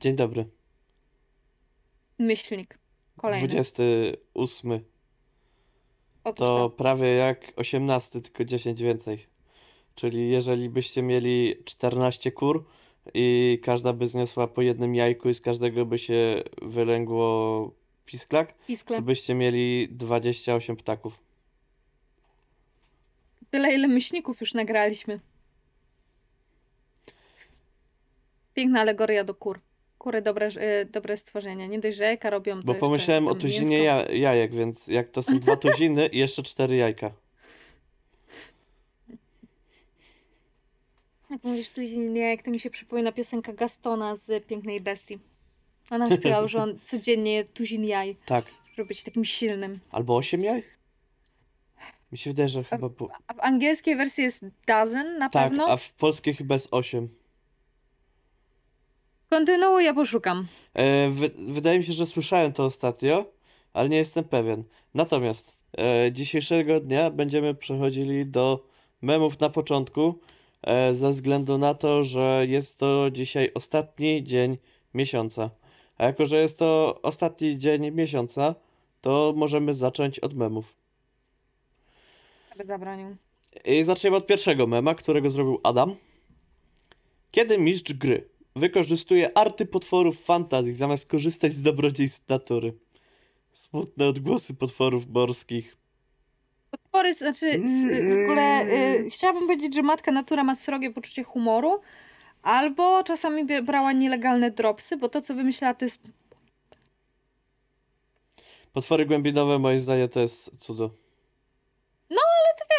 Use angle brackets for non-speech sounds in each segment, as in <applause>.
Dzień dobry. Myślnik. Kolejny. 28. Otóż To to. prawie jak 18, tylko 10 więcej. Czyli jeżeli byście mieli 14 kur i każda by zniosła po jednym jajku i z każdego by się wylęgło pisklak, Piskle. to byście mieli 28 ptaków. Tyle, ile myślników już nagraliśmy. Piękna alegoria do kur. Kury dobre, y, dobre stworzenia. Nie dość, że jajka robią, to Bo pomyślałem o tuzinie mięsko. ja jajek, więc jak to są dwa <laughs> tuziny i jeszcze cztery jajka. Jak mówisz tuzin jajek, to mi się przypomina piosenka Gastona z Pięknej Bestii. Ona <laughs> śpiewała, że on codziennie je tuzin jaj, Tak. żeby być takim silnym. Albo 8 jaj? Mi się wydaje, że chyba było. A w angielskiej wersji jest dozen na Tak, pewno. a w polskiej chyba jest 8. Kontynuuj, ja poszukam. E, wy, wydaje mi się, że słyszałem to ostatnio, ale nie jestem pewien. Natomiast e, dzisiejszego dnia będziemy przechodzili do memów na początku, e, ze względu na to, że jest to dzisiaj ostatni dzień miesiąca. A jako, że jest to ostatni dzień miesiąca, to możemy zacząć od memów. Aby zabronił. I zaczniemy od pierwszego mema, którego zrobił Adam. Kiedy mistrz gry wykorzystuje arty potworów fantazji zamiast korzystać z dobrodziejstw natury. Smutne odgłosy potworów morskich. Potwory, znaczy s- w ogóle y, chciałabym powiedzieć, że matka natura ma srogie poczucie humoru, albo czasami brała nielegalne dropsy, bo to co wymyślała to jest Potwory głębinowe, moim zdaniem, to jest cudo.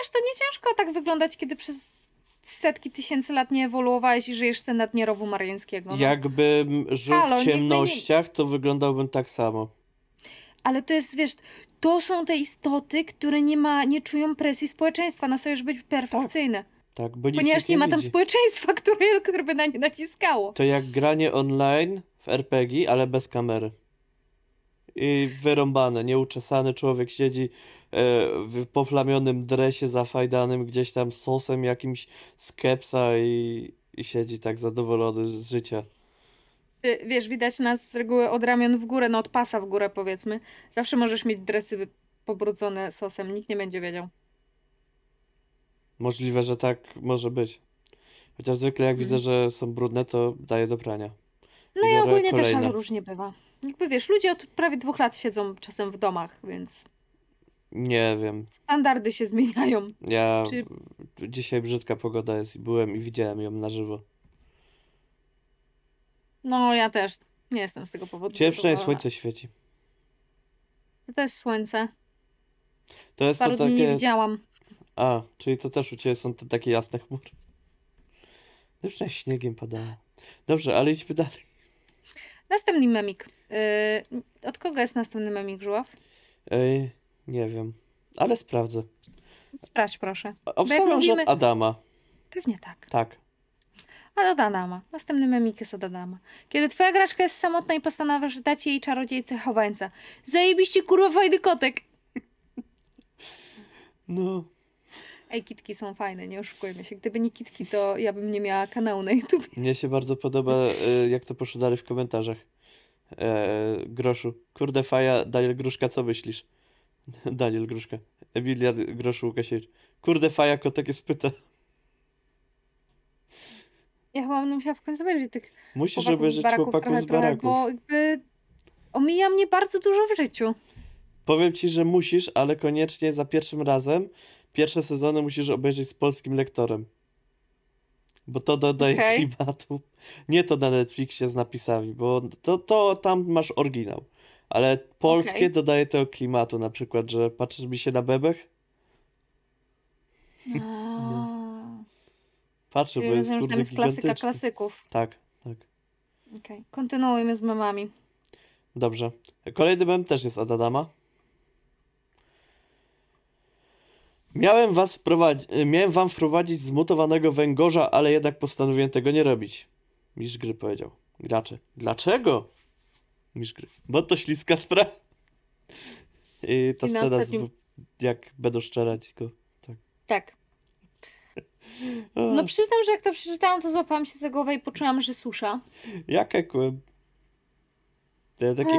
Wiesz, to nie ciężko tak wyglądać, kiedy przez setki tysięcy lat nie ewoluowałeś i żyjesz sobie na dnie rowu mariańskiego. No. Jakbym żył Halo, w by nie- ciemnościach, to wyglądałbym tak samo. Ale to jest, wiesz, to są te istoty, które nie, ma, nie czują presji społeczeństwa na sobie, żeby być perfekcyjne. Tak, bo nikt Ponieważ ich nie, ma tam widzi. społeczeństwa, <laughs> które, które by na nie naciskało. To jak granie online w RPG, ale bez kamery. I wyrąbane, nieuczesany człowiek siedzi w poplamionym dresie zafajdanym gdzieś tam sosem jakimś z kepsa i, i siedzi tak zadowolony z życia. Wiesz, widać nas z reguły od ramion w górę, no od pasa w górę powiedzmy. Zawsze możesz mieć dresy pobrudzone sosem, nikt nie będzie wiedział. Możliwe, że tak może być. Chociaż zwykle jak widzę, że są brudne, to daję do prania. No I ogólnie też, kolejne. ale różnie bywa. Jakby wiesz, ludzie od prawie dwóch lat siedzą czasem w domach, więc Nie wiem. standardy się zmieniają. Ja Czy- dzisiaj brzydka pogoda jest i byłem i widziałem ją na żywo. No ja też nie jestem z tego powodu przynajmniej zadowolona. słońce świeci. To jest słońce. To jest to Paru nie takie. widziałam. A, czyli to też u ciebie są te takie jasne chmury. No przynajmniej śniegiem padało. Dobrze, ale idźmy dalej. Następny memik. Yy, od kogo jest następny memik, Żuław? Ej, nie wiem, ale sprawdzę. Sprawdź proszę. Obstawiam, że mówimy- od Adama. Pewnie tak. Tak. A od Adama. Następny memik jest od Adama. Kiedy twoja graczka jest samotna i postanawiasz dać jej czarodziejce chowańca. Zajebiście kurwa fajny kotek. No, Ej, kitki są fajne, nie oszukujmy się. Gdyby nie kitki, to ja bym nie miała kanału na YouTube. <laughs> mnie się bardzo podoba, e, jak to poszło dalej w komentarzach. E, Groszu. Kurde faja, Daniel Gruszka, co myślisz? <laughs> Daniel Gruszka. Emilia Groszu Łukasiewicz. Kurde faja, kotek jest pyta. Ja chyba będę musiała w końcu obejrzeć tych Musisz obejrzeć baraków chłopaków trochę, z trochę, baraków. bo jakby omija mnie bardzo dużo w życiu. Powiem ci, że musisz, ale koniecznie za pierwszym razem pierwsze sezony musisz obejrzeć z polskim lektorem. Bo to dodaje Okej. klimatu. Nie to na Netflixie z napisami, bo to, to tam masz oryginał. Ale polskie Okej. dodaje tego klimatu, na przykład, że patrzysz mi się na bebech? A, <laughs> Patrzę, Czyli bo jest rozumiem, że tam jest klasyka gigantyczny. klasyków. Tak, tak. Okej, kontynuujmy z memami. Dobrze. Kolejny mem też jest od Adama. Miałem was miałem wam wprowadzić zmutowanego węgorza, ale jednak postanowiłem tego nie robić. Mistrz gry powiedział. Gracze. Dlaczego? Mistrz gry. Bo to śliska sprawa. I ta I na scena, z, ostatnim- jak będą szczerać go. Tak. Tak. No przyznam, że jak to przeczytałam, to złapałam się za głowę i poczułam, że susza. jak ekłem. Ja taki,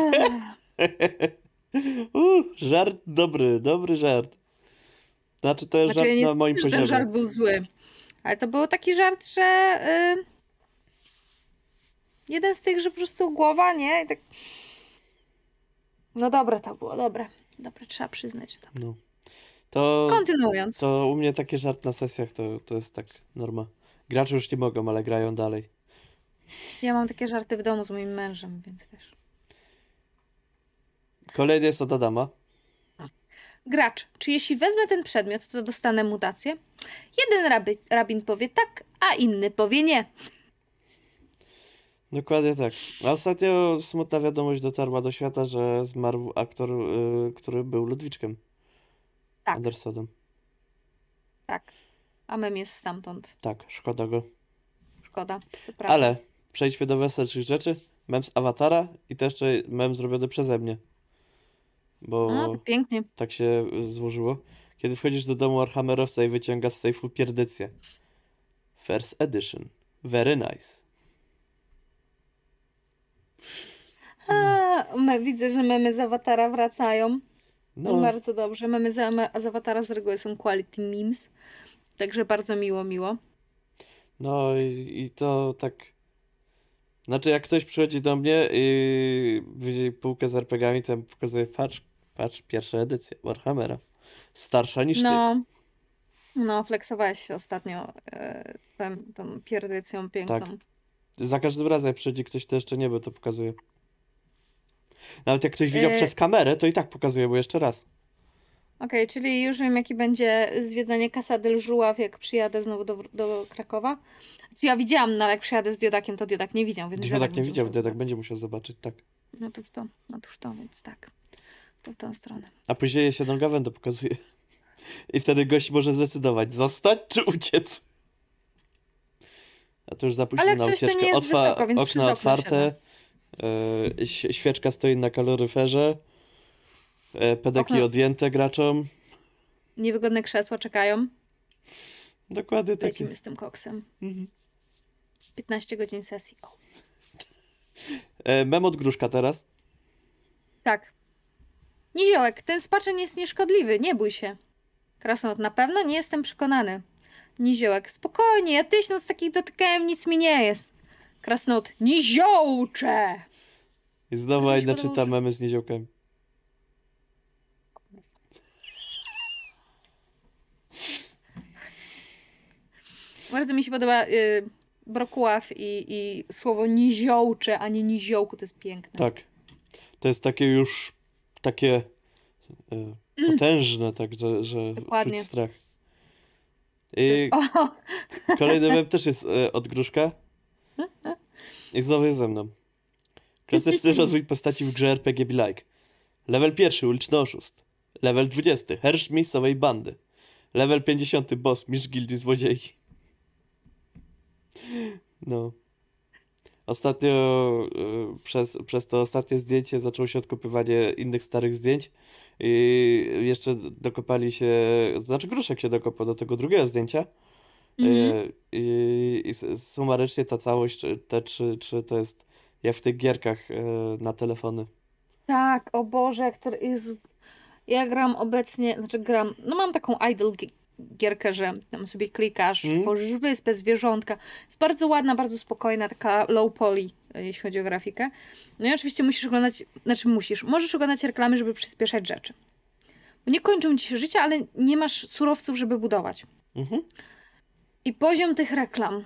uh, <laughs> żart dobry, dobry żart. Znaczy to jest Znaczy, ja żart nie na moim że ten poziomie. żart był zły. Ale to był taki żart, że y, jeden z tych, że po prostu głowa, nie? I tak... No dobre to było, dobre. Dobre, trzeba przyznać. że To. No. To, Kontynuując. to u mnie taki żart na sesjach to, to jest tak norma. Gracze już nie mogą, ale grają dalej. Ja mam takie żarty w domu z moim mężem, więc wiesz. Kolejny jest od Adama. Gracz, czy jeśli wezmę ten przedmiot, to dostanę mutację? Jeden rabi, rabin powie tak, a inny powie nie. Dokładnie tak. A ostatnio smutna wiadomość dotarła do świata, że zmarł aktor, y, który był Ludwiczkiem Tak. Andersonem. Tak. A mem jest stamtąd. Tak, szkoda go. Szkoda. To prawda. Ale przejdźmy do weselszych rzeczy. Mem z Awatara i to jeszcze mem zrobiony przeze mnie. Bo to pięknie. tak się złożyło. Kiedy wchodzisz do domu Warhammerowca i wyciągasz z sejfu pierdycję. First edition. Very nice. A, me, widzę, że memy z awatara wracają. No, Bardzo dobrze. Memy z, z awatara z reguły są quality memes. Także bardzo miło, miło. no i, i to tak. Znaczy, jak ktoś przychodzi do mnie i widzi półkę z RPGami, to ja pokazuję, patrz, patrz, pierwsza edycja Warhammera. Starsza niż ty. No, no flexowałeś się ostatnio e, tą, tą pierdycją piękną. Tak. Za każdym razem, jak przychodzi ktoś, kto jeszcze nie był, to pokazuje. Nawet jak ktoś widział Y- przez kamerę, to i tak pokazuje, bo jeszcze raz. Okej, czyli już wiem, jaki będzie zwiedzanie Casa del Żuław, jak przyjadę znowu do, do Krakowa. Ja widziałam, no ale jak przyjadę z Diodakiem, to Diodak nie widział, więc Diodak nie będzie widział, musiał Diodak zobaczyć. będzie musiał zobaczyć, tak. No toż to, no toż to, więc tak. To w tą stronę. A później się do gawędę pokazuje. I wtedy gość może zdecydować, zostać czy uciec. A to już za późno na to ucieczkę. nie jest wysoko, więc okna otwarte, ś- świeczka stoi na kaloryferze, e, pedeki Okno- odjęte graczom. Niewygodne krzesła czekają. Dokładnie tak Lecimy z jest. tym koksem. Mhm. 15 godzin sesji. O. E, mem od Gruszka teraz. Tak. Niziołek, ten spaczeń jest nieszkodliwy, nie bój się. Krasnolud, na pewno nie jestem przekonany. Niziołek, spokojnie, ja tysiąc takich dotykałem, nic mi nie jest. Krasnolud, niziołcze! I znowu Aida czyta memy z niziołkiem. Bardzo mi się podoba y, brokuław i, i słowo niziołcze, a nie niziołku, to jest piękne. Tak. To jest takie już takie e, potężne, tak, że, że Mm. Dokładnie. czuć strach. I <laughs> o, kolejny mem też jest e, od Gruszka. I znowu jest ze mną. Klasyczny rozwój postaci w grze RPG Be Like. Level pierwszy, uliczny oszust. Level 20, hersz miejscowej bandy. Level 50, boss, mistrz gildii złodziei. No. Ostatnio y, przez, przez to ostatnie zdjęcie zaczęło się odkopywanie innych starych zdjęć i jeszcze dokopali się, znaczy Gruszek się dokopał do tego drugiego zdjęcia Mhm. y, i, i s- sumarycznie ta całość, czy- te trzy, trzy to jest jak w tych gierkach y, na telefony. Tak, o Boże, jak to jest. Ja gram obecnie, znaczy gram, no mam taką idle gi- gierkę, że tam sobie klikasz, Mm. tworzysz wyspę, zwierzątka. Jest bardzo ładna, bardzo spokojna, taka low poly, e, jeśli chodzi o grafikę. No i oczywiście musisz oglądać, znaczy musisz, możesz oglądać reklamy, żeby przyspieszać rzeczy. Bo nie kończą ci się życia, ale nie masz surowców, żeby budować. Mhm. I poziom tych reklam,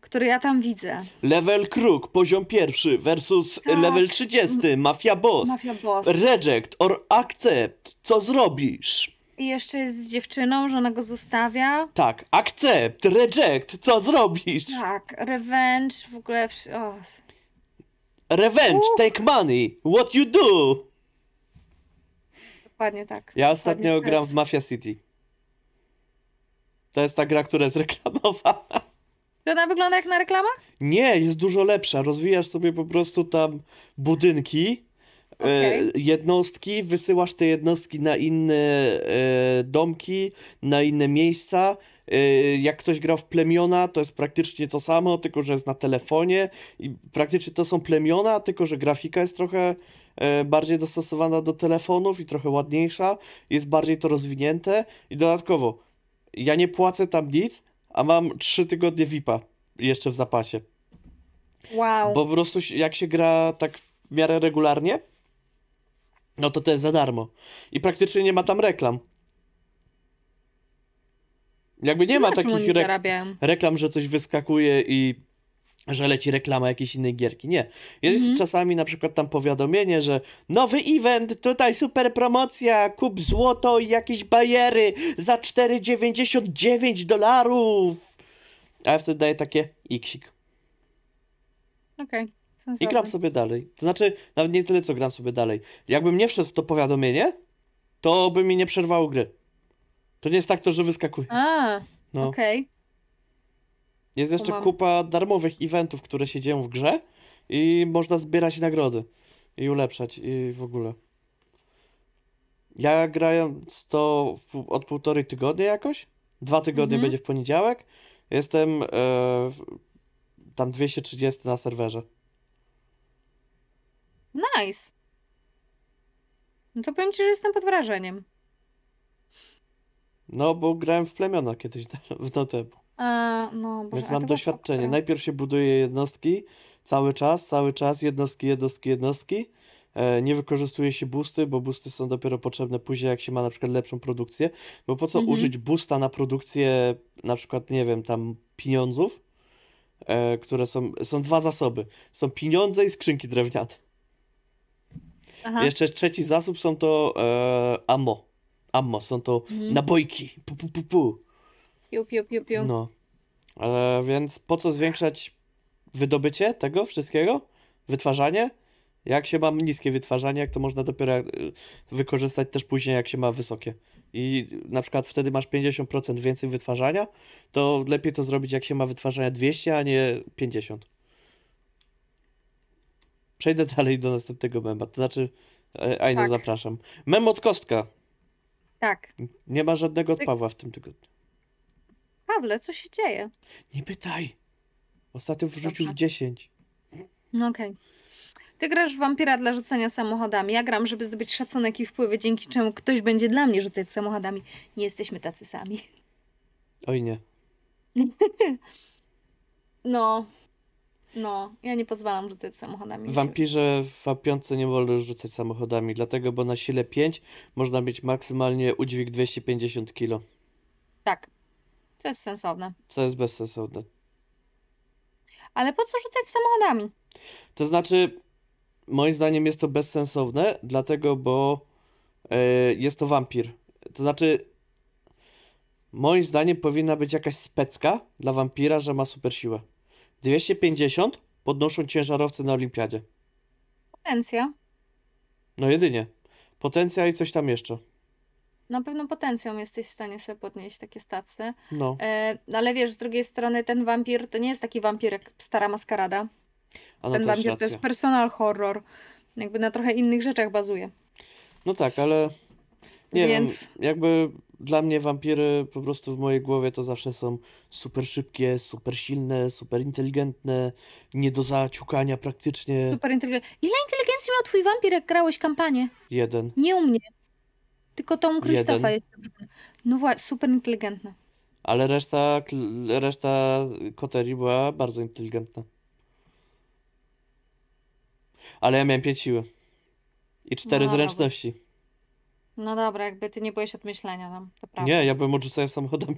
który ja tam widzę, Level Kruk, poziom pierwszy versus Tak. level 30, Mafia Boss. Mafia Boss. Reject or accept. Co zrobisz? I jeszcze jest z dziewczyną, że ona go zostawia. Tak, accept, reject. Co zrobisz? Tak, revenge, w ogóle. wsz- O, Revenge, take money. What you do? dokładnie tak. Ja Dokładnie ostatnio to gram jest. w Mafia City. To jest ta gra, która jest <laughs> reklamowana. Czy ona wygląda jak na reklamach? Nie, jest dużo lepsza. Rozwijasz sobie po prostu tam budynki, e, jednostki, wysyłasz te jednostki na inne e, domki, na inne miejsca Yy, Jak ktoś grał w plemiona, to jest praktycznie to samo, tylko że jest na telefonie i praktycznie to są plemiona, tylko że grafika jest trochę e, bardziej dostosowana do telefonów i trochę ładniejsza, jest bardziej to rozwinięte i dodatkowo ja nie płacę tam nic, a mam 3 tygodnie VIP-a jeszcze w zapasie. Wow. Bo po prostu jak się gra tak w miarę regularnie, no to to jest za darmo. I praktycznie nie ma tam reklam. Jakby nie ma Na czym takich zarabiają? reklam, że coś wyskakuje i że leci reklama jakiejś innej gierki. Nie. Jest Mhm. czasami na przykład tam powiadomienie, że nowy event, tutaj super promocja, kup złoto i jakieś bajery za 4,99 dolarów. A ja wtedy daję takie iksik. Okej. I sensowne. gram sobie dalej. To znaczy, nawet nie tyle, co gram sobie dalej. Jakbym nie wszedł w to powiadomienie, to by mi nie przerwało gry. To nie jest tak to, że wyskakuje. A, No. okej. Jest jeszcze kupa darmowych eventów, które się dzieją w grze i można zbierać nagrody i ulepszać i w ogóle. Ja grając to w- od półtorej tygodnia jakoś. Dwa tygodnie Mhm. będzie w poniedziałek. Jestem e, tam 230 na serwerze. Nice. No to powiem ci, że jestem pod wrażeniem. No, bo grałem w plemiona kiedyś <laughs> w temu. A, no, Boże, Więc mam doświadczenie. Najpierw się buduje jednostki cały czas, cały czas, jednostki, jednostki, jednostki. E, nie wykorzystuje się boosty, bo boosty są dopiero potrzebne później, jak się ma na przykład lepszą produkcję. Bo po co Mhm. użyć boosta na produkcję, na przykład, nie wiem, tam pieniądzów, e, które są, są dwa zasoby. Są pieniądze i skrzynki drewniane. Aha. Jeszcze trzeci zasób są to e, ammo. Ammo, są to Mhm. nabojki. Pu, pu, pu, pu. Piu, piu, piu, piu. No. E, więc po co zwiększać wydobycie tego wszystkiego? Wytwarzanie? Jak się ma niskie wytwarzanie, jak to można dopiero e, wykorzystać też później, jak się ma wysokie. I na przykład wtedy masz 50% więcej wytwarzania, to lepiej to zrobić, jak się ma wytwarzania 200, a nie 50. Przejdę dalej do następnego mema. To znaczy, e, Aino, Tak. zapraszam. Mem od Kostka. Tak. Nie ma żadnego od Pawła w tym tygodniu. Pawle, co się dzieje? Nie pytaj. Ostatnio wrzucił w Dobrze. 10. No okej. Ty grasz w wampira dla rzucania samochodami. Ja gram, żeby zdobyć szacunek i wpływy, dzięki czemu ktoś będzie dla mnie rzucać samochodami. Nie jesteśmy tacy sami. Oj nie. <laughs> No. No, ja nie pozwalam rzucać samochodami. Wampirze w A5 nie wolno rzucać samochodami, dlatego, bo na sile 5 można mieć maksymalnie udźwig 250 kg, Tak. To jest sensowne. co jest bezsensowne. Ale po co rzucać samochodami? To znaczy, moim zdaniem jest to bezsensowne, dlatego, bo e, jest to wampir. To znaczy, moim zdaniem powinna być jakaś specka dla wampira, że ma super siłę. 250 podnoszą ciężarowcy na olimpiadzie. Potencja. No jedynie. Potencja i coś tam jeszcze. Na pewno potencją jesteś w stanie sobie podnieść takie stacje. No. E, ale wiesz, z drugiej strony ten wampir to nie jest taki wampir jak stara maskarada. A no ten wampir to racja. jest personal horror. Jakby na trochę innych rzeczach bazuje. No tak, ale nie Więc wiem, jakby dla mnie wampiry po prostu w mojej głowie to zawsze są super szybkie, super silne, super inteligentne, nie do zaciukania praktycznie. super inteligentny. Ile inteligencji miał twój wampir, jak grałeś kampanię? Jeden. Nie u mnie. Tylko tą Krzysztofa jeszcze. No właśnie, super inteligentny. Ale reszta, reszta koterii była bardzo inteligentna. Ale ja miałem pięć siły. I cztery No zręczności. No dobra, jakby ty nie byłeś od myślenia tam, to prawda. Nie, ja byłem odrzucany samochodem,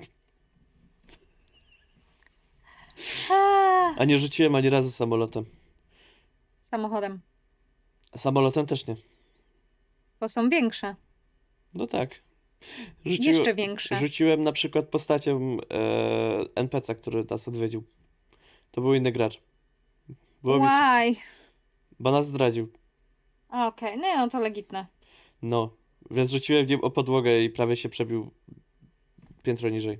A, a nie rzuciłem ani razu samolotem. samochodem. Samolotem też nie. Bo są większe. No tak. Rzuciło- Jeszcze większe. Rzuciłem na przykład postacią e, NPC, który nas odwiedził. To był inny gracz. Było mi, bo nas zdradził. Okej, nie no to legitne. No, więc rzuciłem nim o podłogę i prawie się przebił piętro niżej.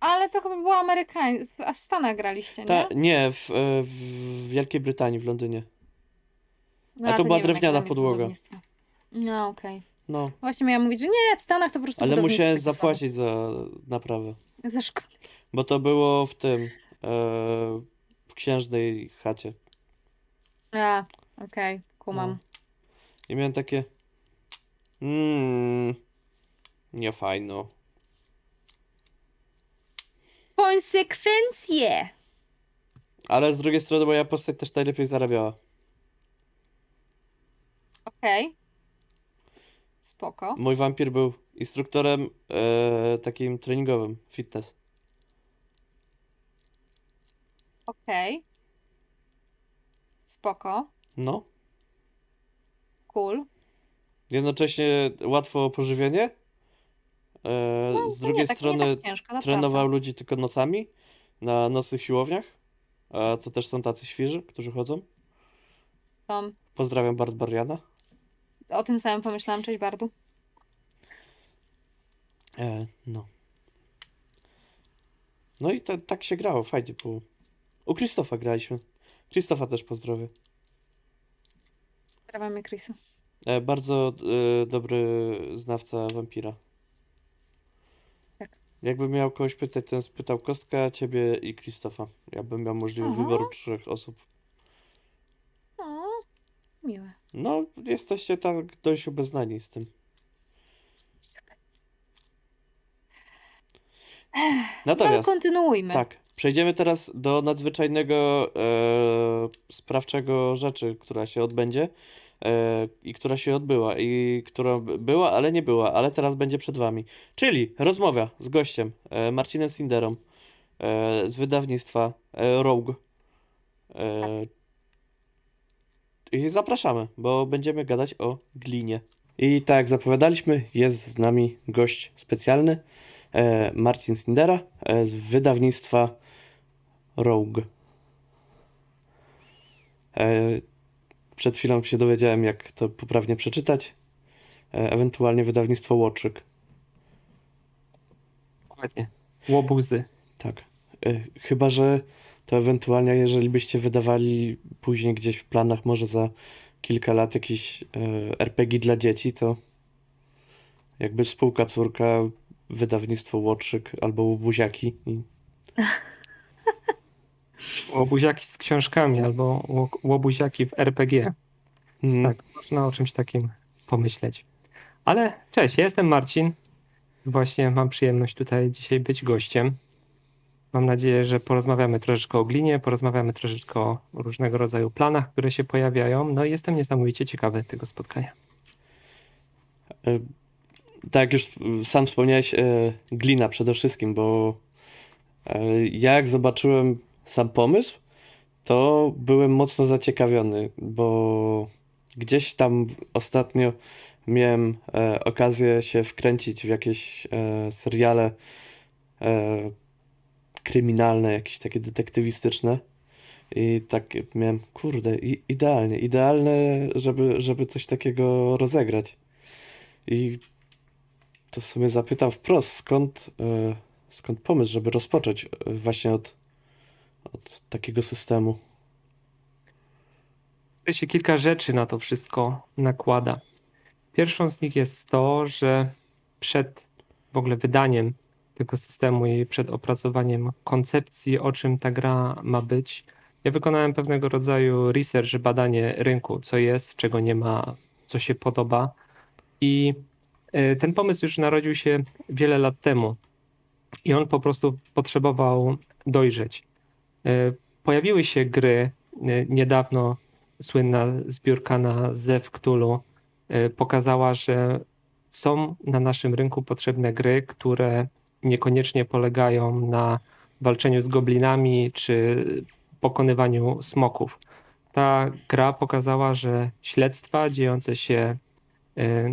Ale to chyba było amerykańskie. A w Stanach graliście, nie? Ta, nie, w, e, w Wielkiej Brytanii, w Londynie. No, a to nie była wiem, drewniana podłoga. No okej. No, Właśnie miałam mówić, że nie, w Stanach to po prostu ale musiałem słabe. zapłacić za naprawę. Za szkodę. Bo to było w tym, e, w księżnej chacie. A, okej, kumam. No. I miałem takie. Mmm. Nie fajno. Konsekwencje! Ale z drugiej strony moja postać też najlepiej zarabiała. Okej. Spoko. Mój wampir był instruktorem e, takim treningowym, fitness. Okej. Spoko. No. Cool. Jednocześnie łatwo o pożywienie. E, No, z drugiej tak, strony tak ciężko, trenował ludzi tylko nocami na nocnych siłowniach. A to też są tacy świeży, którzy chodzą. Są. Pozdrawiam Barbariana. O tym samym pomyślałam, cześć Bardu. E, no. No i ta, tak się grało, fajnie było. U Krzysztofa graliśmy. Krzysztofa też pozdrowię. Pozdrawiamy Chrisu. E, bardzo e, dobry znawca wampira. Tak. Jakbym miał kogoś pytać, ten spytał Kostka, ciebie i Krzysztofa. Ja bym miał możliwość Aha. wyboru trzech osób. O, miłe. No, jesteście tak dość obeznani z tym. No ale Natomiast, kontynuujmy. tak, przejdziemy teraz do nadzwyczajnego e, sprawczego rzeczy, która się odbędzie i która się odbyła i która była, ale nie była, ale teraz będzie przed wami. Czyli rozmowa z gościem e, Marcinem Sinderą e, z wydawnictwa e, Rogue. I zapraszamy, bo będziemy gadać o glinie. I tak jak zapowiadaliśmy, jest z nami gość specjalny, Marcin Sindera z wydawnictwa Rogue. Przed chwilą się dowiedziałem, jak to poprawnie przeczytać. E, ewentualnie wydawnictwo Łoczyk. Dokładnie. Łobuzy. Tak. E, chyba, że to ewentualnie, jeżeli byście wydawali później gdzieś w planach, może za kilka lat jakiś e, RPG dla dzieci, to jakby spółka córka, wydawnictwo Łoczyk albo Łobuziaki. I, <laughs> Łobuziaki z książkami albo ło- łobuziaki w RPG. mm, Tak, można o czymś takim pomyśleć. Ale cześć, ja jestem Marcin. Właśnie mam przyjemność tutaj dzisiaj być gościem. Mam nadzieję, że porozmawiamy troszeczkę o glinie, porozmawiamy troszeczkę o różnego rodzaju planach, które się pojawiają. No i jestem niesamowicie ciekawy tego spotkania. E, Tak, już sam wspomniałeś, e, glina przede wszystkim, bo e, ja jak zobaczyłem sam pomysł, to byłem mocno zaciekawiony, bo gdzieś tam ostatnio miałem e, okazję się wkręcić w jakieś e, seriale e, kryminalne, jakieś takie detektywistyczne. I tak miałem, kurde, i, idealnie, idealne, żeby, żeby coś takiego rozegrać. I to w sumie zapytam wprost, skąd, e, skąd pomysł, żeby rozpocząć e, właśnie od, od takiego systemu? Tutaj się kilka rzeczy na to wszystko nakłada. Pierwszą z nich jest to, że przed w ogóle wydaniem tego systemu i przed opracowaniem koncepcji, o czym ta gra ma być, ja wykonałem pewnego rodzaju research, badanie rynku, co jest, czego nie ma, co się podoba. I e, ten pomysł już narodził się wiele lat temu i on po prostu potrzebował dojrzeć. E, Pojawiły się gry e, niedawno słynna zbiórka na Zew Cthulhu y, pokazała, że są na naszym rynku potrzebne gry, które niekoniecznie polegają na walczeniu z goblinami czy pokonywaniu smoków. Ta gra pokazała, że śledztwa dziejące się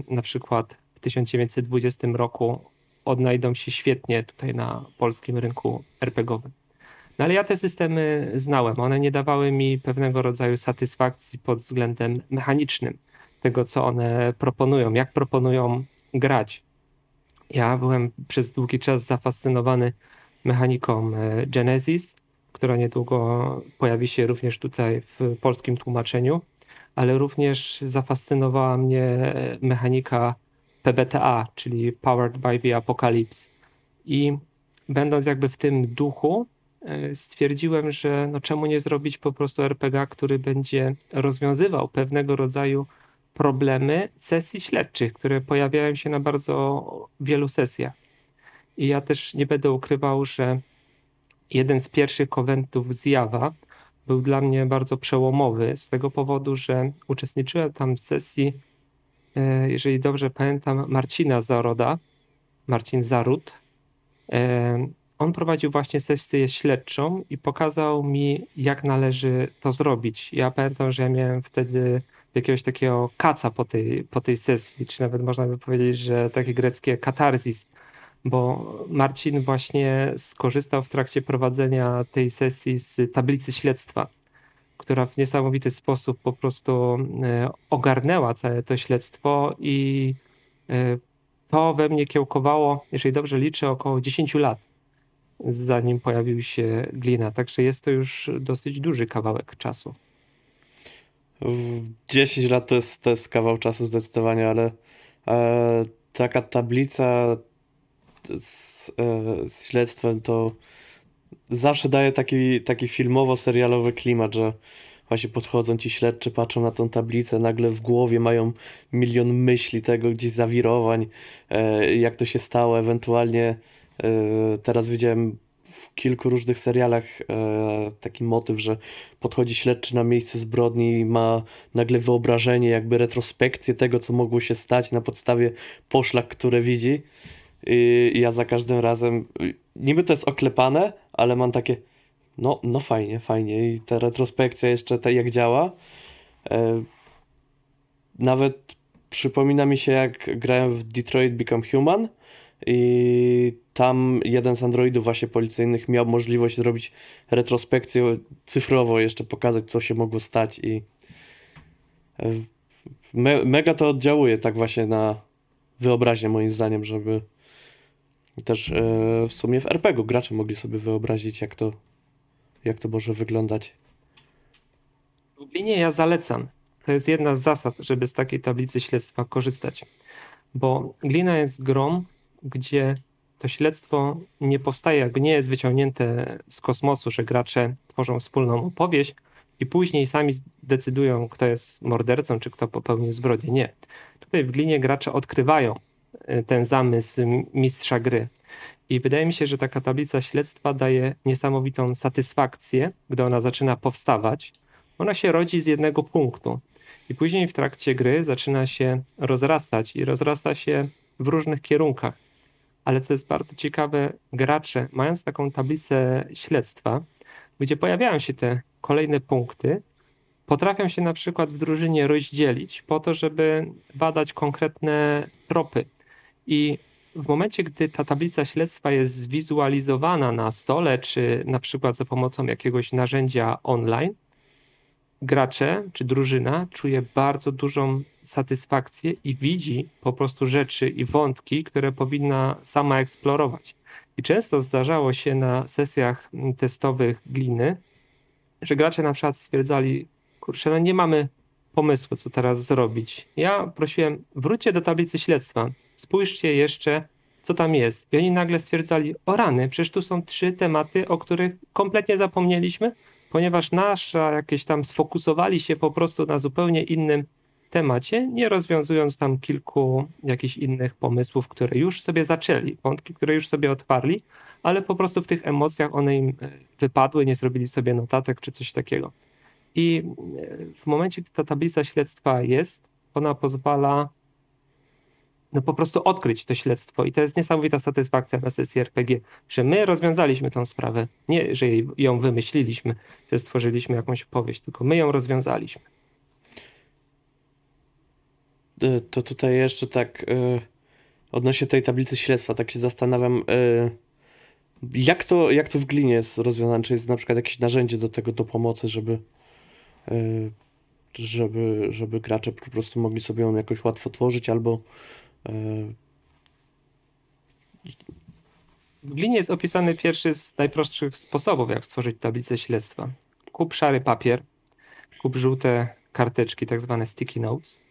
na przykład w 1920 roku odnajdą się świetnie tutaj na polskim rynku RPGowym. No ale ja te systemy znałem. One nie dawały mi pewnego rodzaju satysfakcji pod względem mechanicznym tego, co one proponują, jak proponują grać. Ja byłem przez długi czas zafascynowany mechaniką e, Genesis, która niedługo pojawi się również tutaj w polskim tłumaczeniu, ale również zafascynowała mnie mechanika PBTA, czyli Powered by the Apocalypse. I będąc jakby w tym duchu, stwierdziłem, że no czemu nie zrobić po prostu RPG, który będzie rozwiązywał pewnego rodzaju problemy sesji śledczych, które pojawiają się na bardzo wielu sesjach. I ja też nie będę ukrywał, że jeden z pierwszych konwentów z Java był dla mnie bardzo przełomowy z tego powodu, że uczestniczyłem tam w sesji, e, jeżeli dobrze pamiętam, Marcina Zaroda, Marcin Zarud. On prowadził właśnie sesję śledczą i pokazał mi, jak należy to zrobić. Ja pamiętam, że ja miałem wtedy jakiegoś takiego kaca po tej, po tej sesji, czy nawet można by powiedzieć, że takie greckie katarzis, bo Marcin właśnie skorzystał w trakcie prowadzenia tej sesji z tablicy śledztwa, która w niesamowity sposób po prostu e, ogarnęła całe to śledztwo i e, to we mnie kiełkowało, jeżeli dobrze liczę, około 10 lat, zanim pojawił się glina. Także jest to już dosyć duży kawałek czasu. W 10 lat to jest, to jest kawał czasu zdecydowanie, ale e, taka tablica z, e, z śledztwem to zawsze daje taki, taki filmowo-serialowy klimat, że właśnie podchodzą ci śledczy, patrzą na tą tablicę, nagle w głowie mają milion myśli tego, gdzieś zawirowań, e, jak to się stało, ewentualnie teraz widziałem w kilku różnych serialach e, taki motyw, że podchodzi śledczy na miejsce zbrodni i ma nagle wyobrażenie, jakby retrospekcję tego, co mogło się stać na podstawie poszlak, które widzi. I ja za każdym razem, niby to jest oklepane, ale mam takie, no, no fajnie, fajnie. I ta retrospekcja jeszcze tak jak działa. Nawet przypomina mi się, jak grałem w Detroit Become Human i tam jeden z androidów właśnie policyjnych miał możliwość zrobić retrospekcję cyfrowo, jeszcze pokazać, co się mogło stać i e, me, mega to oddziałuje tak właśnie na wyobraźnię moim zdaniem, żeby też e, w sumie w RPG-u gracze mogli sobie wyobrazić, jak to, jak to może wyglądać. Lublinie ja zalecam. To jest jedna z zasad, żeby z takiej tablicy śledztwa korzystać. Bo glina jest grą, gdzie to śledztwo nie powstaje, jakby nie jest wyciągnięte z kosmosu, że gracze tworzą wspólną opowieść i później sami decydują, kto jest mordercą, czy kto popełnił zbrodnię. Nie. Tutaj w glinie gracze odkrywają y, ten zamysł mistrza gry. I wydaje mi się, że taka tablica śledztwa daje niesamowitą satysfakcję, gdy ona zaczyna powstawać. Ona się rodzi z jednego punktu. I później w trakcie gry zaczyna się rozrastać i rozrasta się w różnych kierunkach. Ale co jest bardzo ciekawe, gracze, mając taką tablicę śledztwa, gdzie pojawiają się te kolejne punkty, potrafią się na przykład w drużynie rozdzielić po to, żeby badać konkretne tropy. I w momencie, gdy ta tablica śledztwa jest zwizualizowana na stole, czy na przykład za pomocą jakiegoś narzędzia online, gracze czy drużyna czuje bardzo dużą satysfakcję i widzi po prostu rzeczy i wątki, które powinna sama eksplorować. I często zdarzało się na sesjach mm, testowych gliny, że gracze na przykład stwierdzali, kurczę, no nie mamy pomysłu, co teraz zrobić. Ja prosiłem, wróćcie do tablicy śledztwa, spójrzcie jeszcze, co tam jest. I oni nagle stwierdzali, o rany, przecież tu są trzy tematy, o których kompletnie zapomnieliśmy, ponieważ nasza jakieś tam sfokusowali się po prostu na zupełnie innym temacie, nie rozwiązując tam kilku jakichś innych pomysłów, które już sobie zaczęli, wątki, które już sobie otwarli, ale po prostu w tych emocjach one im e, wypadły, nie zrobili sobie notatek czy coś takiego. I e, w momencie, gdy ta tablica śledztwa jest, ona pozwala no po prostu odkryć to śledztwo. I to jest niesamowita satysfakcja na sesji RPG, że my rozwiązaliśmy tą sprawę. Nie, że ją wymyśliliśmy, że stworzyliśmy jakąś opowieść, tylko my ją rozwiązaliśmy. E, To tutaj jeszcze tak e, odnośnie tej tablicy śledztwa, tak się zastanawiam, e, jak to, jak to w glinie jest rozwiązane? Czy jest na przykład jakieś narzędzie do tego, do pomocy, żeby, e, żeby, żeby gracze po prostu mogli sobie ją jakoś łatwo tworzyć, albo W glinie jest opisany pierwszy z najprostszych sposobów, jak stworzyć tablicę śledztwa. Kup szary papier, kup żółte karteczki, tak zwane sticky notes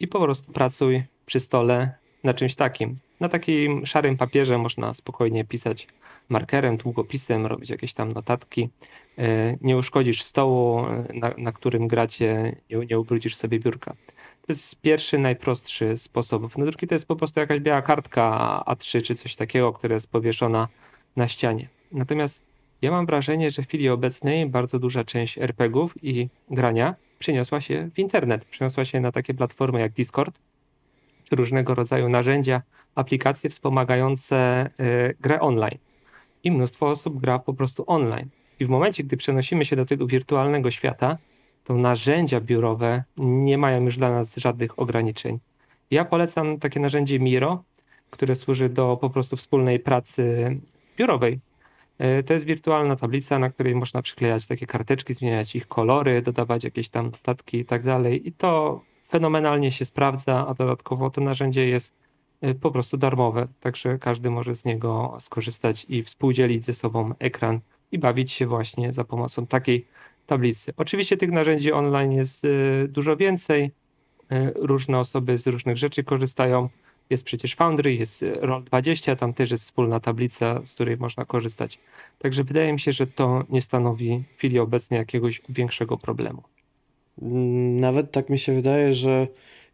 i po prostu pracuj przy stole na czymś takim. Na takim szarym papierze można spokojnie pisać markerem, długopisem, robić jakieś tam notatki. E, Nie uszkodzisz stołu, na, na którym gracie, nie, nie ubrudzisz sobie biurka. To jest pierwszy, najprostszy sposób. No drugi to jest po prostu jakaś biała kartka A3 czy coś takiego, która jest powieszona na ścianie. Natomiast ja mam wrażenie, że w chwili obecnej bardzo duża część RPGów i grania przeniosła się w internet. Przeniosła się na takie platformy jak Discord, czy różnego rodzaju narzędzia, aplikacje wspomagające y, grę online. I mnóstwo osób gra po prostu online. I w momencie, gdy przenosimy się do tego wirtualnego świata, to narzędzia biurowe nie mają już dla nas żadnych ograniczeń. Ja polecam takie narzędzie Miro, które służy do po prostu wspólnej pracy biurowej. E, To jest wirtualna tablica, na której można przyklejać takie karteczki, zmieniać ich kolory, dodawać jakieś tam notatki i tak dalej. I to fenomenalnie się sprawdza, a dodatkowo to narzędzie jest e, po prostu darmowe, także każdy może z niego skorzystać i współdzielić ze sobą ekran i bawić się właśnie za pomocą takiej tablicy. Oczywiście tych narzędzi online jest e, dużo więcej. E, Różne osoby z różnych rzeczy korzystają. Jest przecież Foundry, jest e, Roll20, tam też jest wspólna tablica, z której można korzystać. Także wydaje mi się, że to nie stanowi w chwili obecnej jakiegoś większego problemu. Nawet tak mi się wydaje, że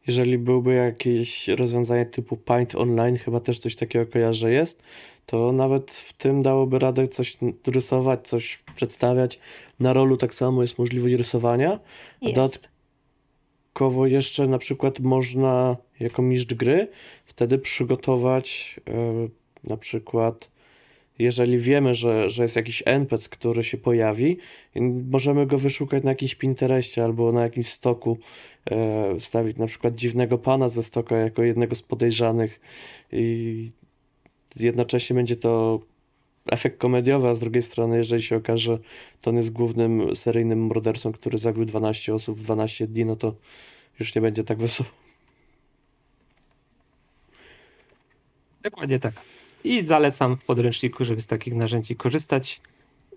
jeżeli byłby jakieś rozwiązanie typu Paint Online, chyba też coś takiego kojarzę jest, to nawet w tym dałoby radę coś rysować, coś przedstawiać. Na rolu tak samo jest możliwość rysowania. Jest. dodatkowo jeszcze na przykład można jako mistrz gry wtedy przygotować e, na przykład jeżeli wiemy, że, że jest jakiś NPC, który się pojawi, możemy go wyszukać na jakimś Pinterestie albo na jakimś stoku, e, wstawić na przykład dziwnego pana ze stoka jako jednego z podejrzanych i jednocześnie będzie to efekt komediowy, a z drugiej strony, jeżeli się okaże, że to on jest głównym seryjnym mordercą, który zabił 12 osób w 12 dni, no to już nie będzie tak wesoło. Dokładnie tak. I zalecam w podręczniku, żeby z takich narzędzi korzystać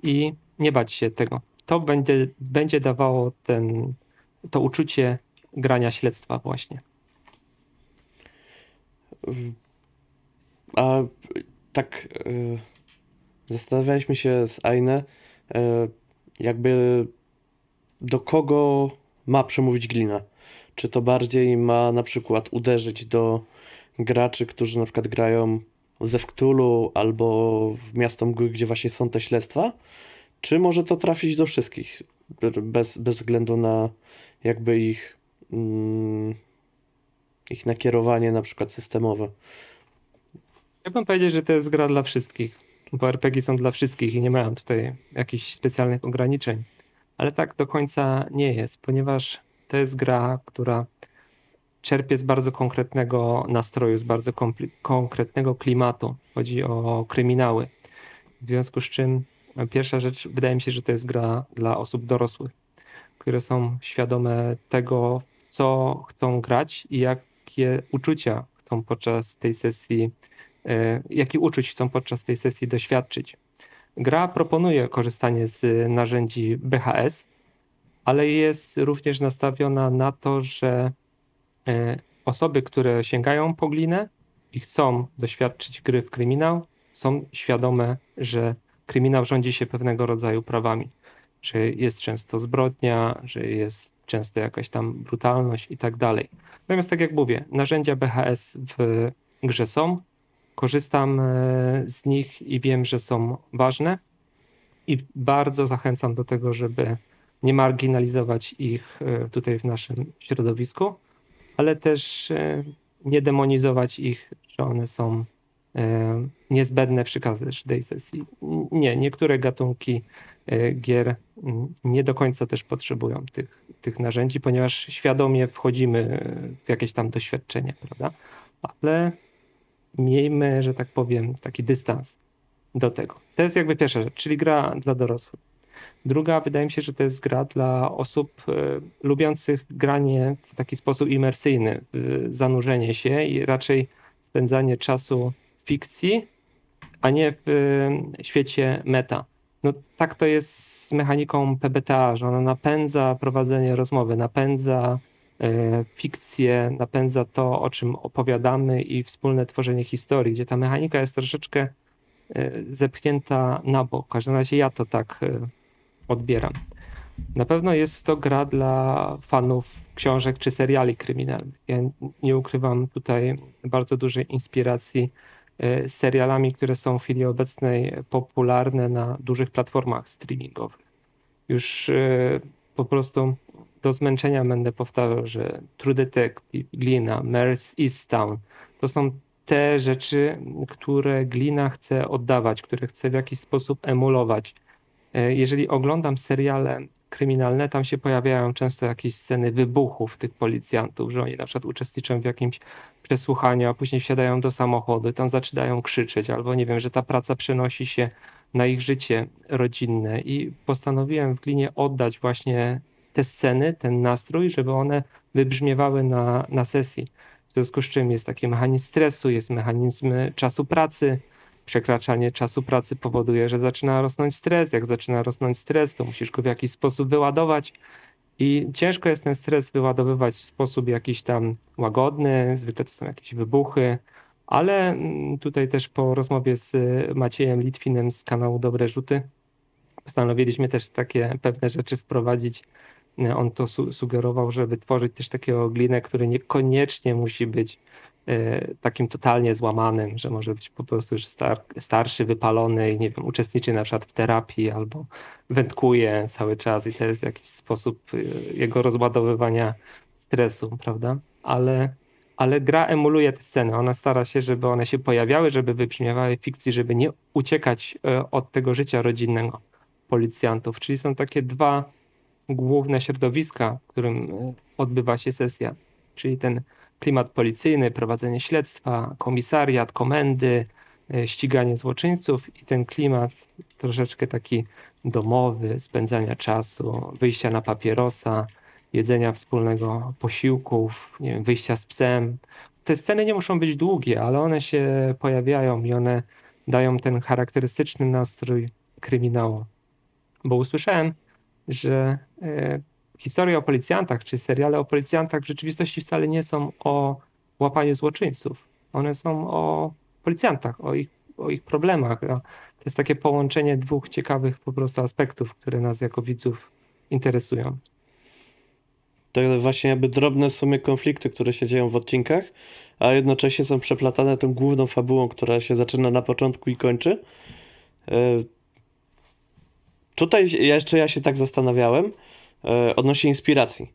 i nie bać się tego. To będzie, będzie dawało ten, to uczucie grania śledztwa właśnie. A tak e, zastanawialiśmy się z Aine, e, jakby do kogo ma przemówić glina. Czy to bardziej ma na przykład uderzyć do graczy, którzy na przykład grają ze Wktulu albo w Miasto Mgły, gdzie właśnie są te śledztwa? Czy może to trafić do wszystkich, be- bez, bez względu na jakby ich, mm, ich nakierowanie na przykład systemowe? Ja bym powiedział, że to jest gra dla wszystkich, bo RPG są dla wszystkich i nie mają tutaj jakichś specjalnych ograniczeń. Ale tak do końca nie jest, ponieważ to jest gra, która czerpie z bardzo konkretnego nastroju, z bardzo konkretnego klimatu. Chodzi o kryminały. W związku z czym e, pierwsza rzecz, wydaje mi się, że to jest gra dla osób dorosłych, które są świadome tego, co chcą grać i jakie uczucia chcą podczas tej sesji e, jakich uczuć chcą podczas tej sesji doświadczyć. Gra proponuje korzystanie z narzędzi BHS, ale jest również nastawiona na to, że osoby, które sięgają po glinę i chcą doświadczyć gry w kryminał, są świadome, że kryminał rządzi się pewnego rodzaju prawami, że jest często zbrodnia, że jest często jakaś tam brutalność i tak dalej. Natomiast tak jak mówię, narzędzia BHS w grze są, korzystam e, z nich i wiem, że są ważne. I bardzo zachęcam do tego, żeby nie marginalizować ich e, tutaj w naszym środowisku, ale też e, nie demonizować ich, że one są e, niezbędne przy każdej sesji. Nie, niektóre gatunki e, gier mm, nie do końca też potrzebują tych, tych narzędzi, ponieważ świadomie wchodzimy w jakieś tam doświadczenie, prawda? Ale miejmy, że tak powiem, taki dystans do tego. To jest jakby pierwsza rzecz, czyli gra dla dorosłych. Druga, wydaje mi się, że to jest gra dla osób e, lubiących granie w taki sposób imersyjny, w zanurzenie się i raczej spędzanie czasu w fikcji, a nie w e, świecie meta. No tak to jest z mechaniką PBTA, że ona napędza prowadzenie rozmowy, napędza e, fikcję, napędza to, o czym opowiadamy i wspólne tworzenie historii, gdzie ta mechanika jest troszeczkę e, zepchnięta na bok. W każdym razie ja to tak e, odbieram. Na pewno jest to gra dla fanów książek czy seriali kryminalnych. Ja nie ukrywam tutaj bardzo dużej inspiracji e, serialami, które są w chwili obecnej popularne na dużych platformach streamingowych. Już e, po prostu do zmęczenia będę powtarzał, że True Detective, Glina, Mare's Easttown to są te rzeczy, które Glina chce oddawać, które chce w jakiś sposób emulować. E, Jeżeli oglądam seriale kryminalne, tam się pojawiają często jakieś sceny wybuchów tych policjantów, że oni na przykład uczestniczą w jakimś przesłuchaniu, a później wsiadają do samochodu tam zaczynają krzyczeć, albo nie wiem, że ta praca przenosi się na ich życie rodzinne. I postanowiłem w Glinie oddać właśnie te sceny, ten nastrój, żeby one wybrzmiewały na, na sesji. W związku z czym jest taki mechanizm stresu, jest mechanizm czasu pracy, przekraczanie czasu pracy powoduje, że zaczyna rosnąć stres. Jak zaczyna rosnąć stres, to musisz go w jakiś sposób wyładować. I ciężko jest ten stres wyładowywać w sposób jakiś tam łagodny, zwykle to są jakieś wybuchy, ale mm, tutaj też po rozmowie z Maciejem Litwinem z kanału Dobre Rzuty postanowiliśmy też takie pewne rzeczy wprowadzić. On to su sugerował, żeby tworzyć też takiego glinę, który niekoniecznie musi być takim totalnie złamanym, że może być po prostu już star starszy, wypalony i nie wiem, uczestniczy na przykład w terapii albo wędkuje cały czas i to jest jakiś sposób e, jego rozładowywania stresu, prawda? Ale, ale gra emuluje te sceny. Ona stara się, żeby one się pojawiały, żeby wybrzmiewały fikcji, żeby nie uciekać e, od tego życia rodzinnego policjantów. Czyli są takie dwa główne środowiska, w którym odbywa się sesja. Czyli ten klimat policyjny, prowadzenie śledztwa, komisariat, komendy, e, ściganie złoczyńców i ten klimat troszeczkę taki domowy, spędzania czasu, wyjścia na papierosa, jedzenia wspólnego posiłków, nie wiem, wyjścia z psem. Te sceny nie muszą być długie, ale one się pojawiają i one dają ten charakterystyczny nastrój kryminału. Bo usłyszałem, że e, historie o policjantach, czy seriale o policjantach w rzeczywistości wcale nie są o łapaniu złoczyńców. One są o policjantach, o ich, o ich problemach. To jest takie połączenie dwóch ciekawych po prostu aspektów, które nas jako widzów interesują. To właśnie jakby drobne w sumie konflikty, które się dzieją w odcinkach, a jednocześnie są przeplatane tą główną fabułą, która się zaczyna na początku i kończy. E, Tutaj jeszcze ja się tak zastanawiałem odnośnie inspiracji,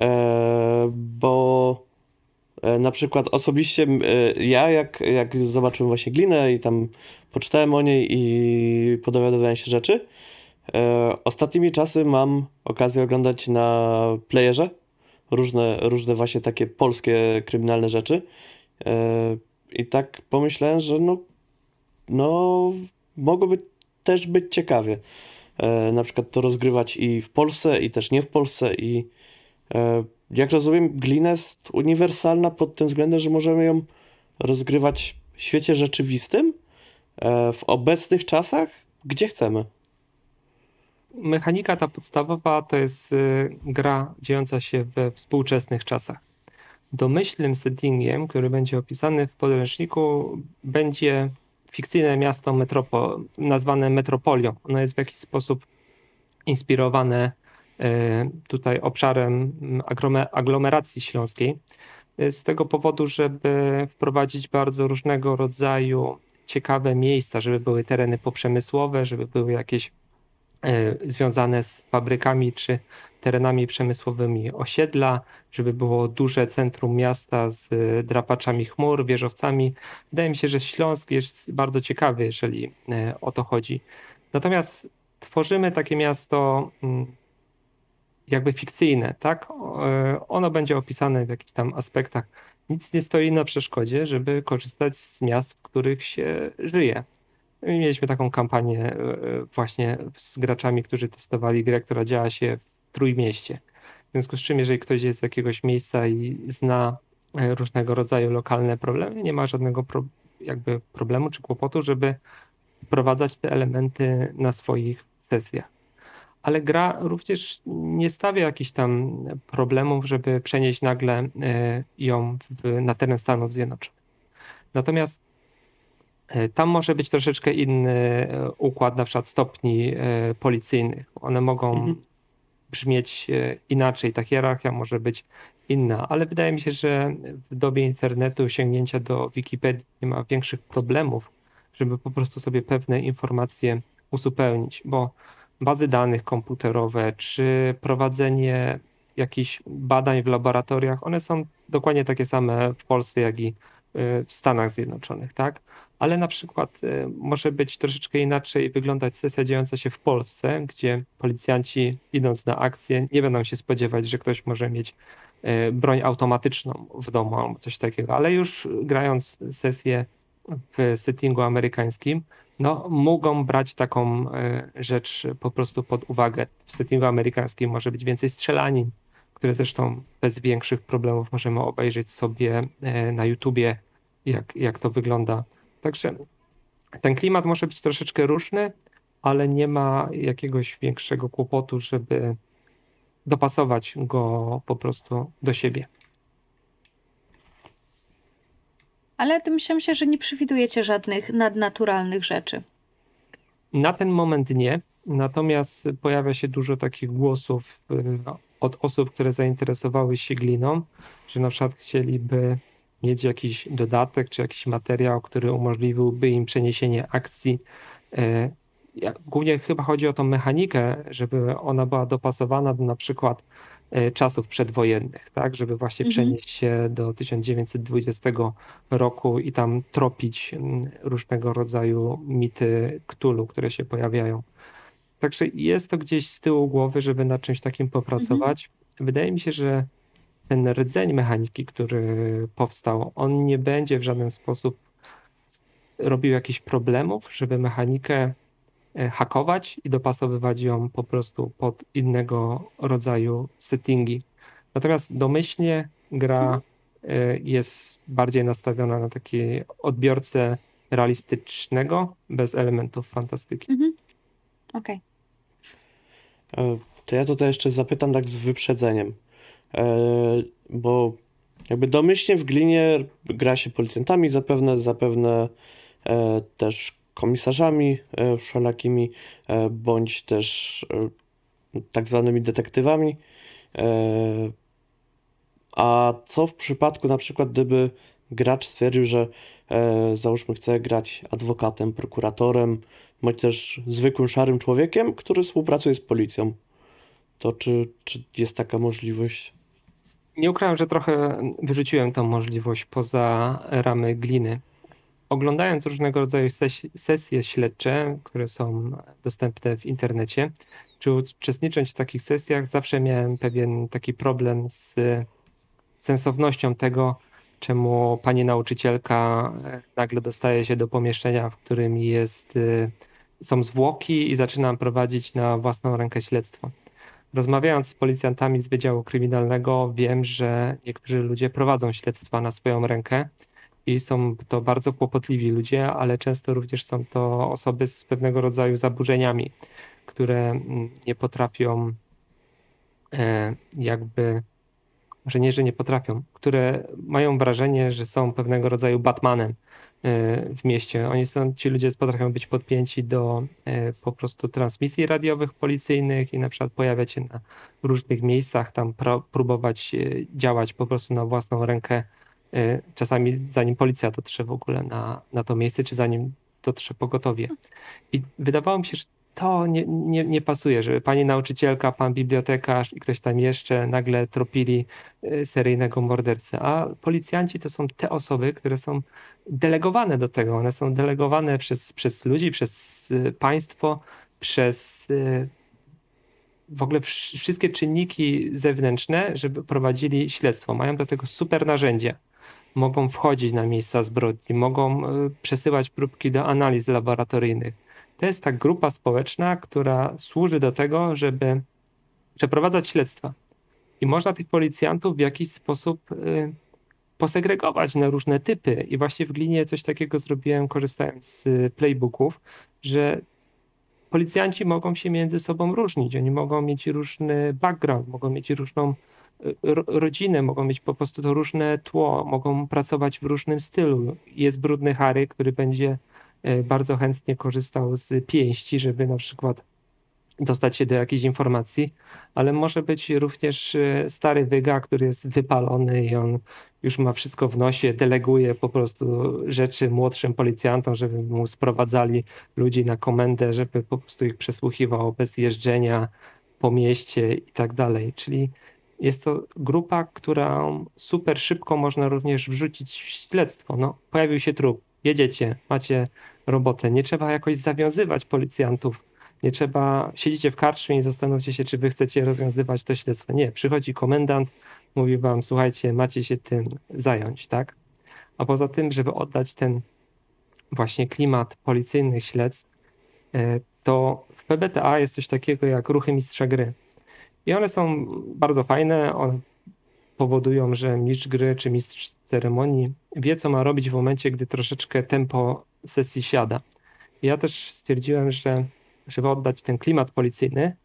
e, bo e, na przykład osobiście e, ja jak, jak zobaczyłem właśnie Glinę i tam poczytałem o niej i podowiadywałem się rzeczy, e, ostatnimi czasy mam okazję oglądać na playerze różne, różne właśnie takie polskie kryminalne rzeczy. E, i tak pomyślałem, że no, no mogłoby też być ciekawie. e, na przykład to rozgrywać i w Polsce, i też nie w Polsce. I e, jak rozumiem, glina jest uniwersalna pod tym względem, że możemy ją rozgrywać w świecie rzeczywistym, e, w obecnych czasach, gdzie chcemy. Mechanika ta podstawowa to jest gra dziejąca się we współczesnych czasach. Domyślnym settingiem, który będzie opisany w podręczniku, będzie fikcyjne miasto metropo, nazwane metropolią. Ono jest w jakiś sposób inspirowane y, tutaj obszarem aglomeracji śląskiej. Y, Z tego powodu, żeby wprowadzić bardzo różnego rodzaju ciekawe miejsca, żeby były tereny poprzemysłowe, żeby były jakieś e, związane z fabrykami czy terenami przemysłowymi osiedla, żeby było duże centrum miasta z e, drapaczami chmur, wieżowcami. Wydaje mi się, że Śląsk jest bardzo ciekawy, jeżeli e, o to chodzi. Natomiast tworzymy takie miasto mm, jakby fikcyjne, tak? E, Ono będzie opisane w jakichś tam aspektach. Nic nie stoi na przeszkodzie, żeby korzystać z miast, w których się żyje. Mieliśmy taką kampanię e, właśnie z graczami, którzy testowali grę, która działa się w Trójmieście. W związku z czym, jeżeli ktoś jest z jakiegoś miejsca i zna e, różnego rodzaju lokalne problemy, nie ma żadnego pro, jakby problemu czy kłopotu, żeby wprowadzać te elementy na swoich sesjach. ale gra również nie stawia jakichś tam problemów, żeby przenieść nagle e, ją w, na teren Stanów Zjednoczonych. Natomiast e, tam może być troszeczkę inny e, układ, na przykład stopni e, policyjnych. One mogą Mhm. brzmieć e, inaczej, ta hierarchia może być inna, ale wydaje mi się, że w dobie internetu sięgnięcia do Wikipedii nie ma większych problemów, żeby po prostu sobie pewne informacje uzupełnić, bo bazy danych komputerowe czy prowadzenie jakichś badań w laboratoriach, one są dokładnie takie same w Polsce, jak i w Stanach Zjednoczonych, tak? Ale na przykład y, może być troszeczkę inaczej wyglądać sesja dziejąca się w Polsce, gdzie policjanci idąc na akcję nie będą się spodziewać, że ktoś może mieć y, broń automatyczną w domu albo coś takiego, ale już grając sesję w settingu amerykańskim, no mogą brać taką e, rzecz po prostu pod uwagę. W settingu amerykańskim może być więcej strzelanin, które zresztą bez większych problemów możemy obejrzeć sobie na YouTubie, jak, jak to wygląda. Także ten klimat może być troszeczkę różny, ale nie ma jakiegoś większego kłopotu, żeby dopasować go po prostu do siebie. Ale domyślam się, że nie przewidujecie żadnych nadnaturalnych rzeczy. Na ten moment nie, natomiast pojawia się dużo takich głosów y, od osób, które zainteresowały się gliną, że na przykład chcieliby mieć jakiś dodatek czy jakiś materiał, który umożliwiłby im przeniesienie akcji. E, Głównie chyba chodzi o tą mechanikę, żeby ona była dopasowana do na przykład e, czasów przedwojennych, tak, żeby właśnie Mhm. przenieść się do 1920 roku i tam tropić różnego rodzaju mity Cthulhu, które się pojawiają. Także jest to gdzieś z tyłu głowy, żeby nad czymś takim popracować. Wydaje mi się, że ten rdzeń mechaniki, który powstał, on nie będzie w żaden sposób robił jakichś problemów, żeby mechanikę e, hakować i dopasowywać ją po prostu pod innego rodzaju settingi. Natomiast domyślnie gra e, jest bardziej nastawiona na taki odbiorcę realistycznego, bez elementów fantastyki. Mhm. Okej. E, To ja tutaj jeszcze zapytam tak z wyprzedzeniem, bo jakby domyślnie w Glinie gra się policjantami, zapewne, zapewne e, też komisarzami e, wszelakimi, e, bądź też e, tak zwanymi detektywami. E, A co w przypadku na przykład, gdyby gracz stwierdził, że e, załóżmy chce grać adwokatem, prokuratorem, bądź też zwykłym szarym człowiekiem, który współpracuje z policją? To czy, czy jest taka możliwość? Nie ukrywam, że trochę wyrzuciłem tą możliwość poza ramy gliny. Oglądając różnego rodzaju ses- sesje śledcze, które są dostępne w internecie, czy uczestnicząc w takich sesjach, zawsze miałem pewien taki problem z sensownością tego, czemu pani nauczycielka e, nagle dostaje się do pomieszczenia, w którym jest, e, są zwłoki i zaczynam prowadzić na własną rękę śledztwo. Rozmawiając z policjantami z Wydziału Kryminalnego, wiem, że niektórzy ludzie prowadzą śledztwa na swoją rękę i są to bardzo kłopotliwi ludzie, ale często również są to osoby z pewnego rodzaju zaburzeniami, które mm, nie potrafią e, jakby, może nie, że nie potrafią, które mają wrażenie, że są pewnego rodzaju Batmanem w mieście. Oni są, ci ludzie potrafią być podpięci do e, po prostu transmisji radiowych policyjnych i na przykład pojawiać się na różnych miejscach, tam próbować e, działać po prostu na własną rękę, e, czasami zanim policja dotrze w ogóle na, na to miejsce, czy zanim dotrze pogotowie. I wydawało mi się, że to nie, nie, nie pasuje, żeby pani nauczycielka, pan bibliotekarz i ktoś tam jeszcze nagle tropili e, seryjnego mordercę, a policjanci to są te osoby, które są delegowane do tego. One są delegowane przez, przez ludzi, przez y, państwo, przez y, w ogóle wsz- wszystkie czynniki zewnętrzne, żeby prowadzili śledztwo. Mają do tego super narzędzia. Mogą wchodzić na miejsca zbrodni, mogą y, przesyłać próbki do analiz laboratoryjnych. To jest ta grupa społeczna, która służy do tego, żeby przeprowadzać śledztwa. I można tych policjantów w jakiś sposób y, posegregować na różne typy. I właśnie w Glinie coś takiego zrobiłem, korzystając z y, playbooków, że policjanci mogą się między sobą różnić. Oni mogą mieć różny background, mogą mieć różną y, ro- rodzinę, mogą mieć po prostu to różne tło, mogą pracować w różnym stylu. Jest brudny Harry, który będzie bardzo chętnie korzystał z pięści, żeby na przykład dostać się do jakiejś informacji, ale może być również y, stary wyga, który jest wypalony i on już ma wszystko w nosie, deleguje po prostu rzeczy młodszym policjantom, żeby mu sprowadzali ludzi na komendę, żeby po prostu ich przesłuchiwał bez jeżdżenia po mieście i tak dalej. Czyli jest to grupa, którą super szybko można również wrzucić w śledztwo. No, pojawił się trup, jedziecie, macie robotę. Nie trzeba jakoś zawiązywać policjantów. Nie trzeba, siedzicie w karczmie i zastanówcie się, czy wy chcecie rozwiązywać to śledztwo. Nie, przychodzi komendant, mówi wam, słuchajcie, macie się tym zająć, tak? A poza tym, żeby oddać ten właśnie klimat policyjnych śledztw, e, to w PBTA jest coś takiego jak ruchy mistrza gry. I one są bardzo fajne, one powodują, że mistrz gry czy mistrz ceremonii wie, co ma robić w momencie, gdy troszeczkę tempo sesji siada. Ja też stwierdziłem, że żeby oddać ten klimat policyjny,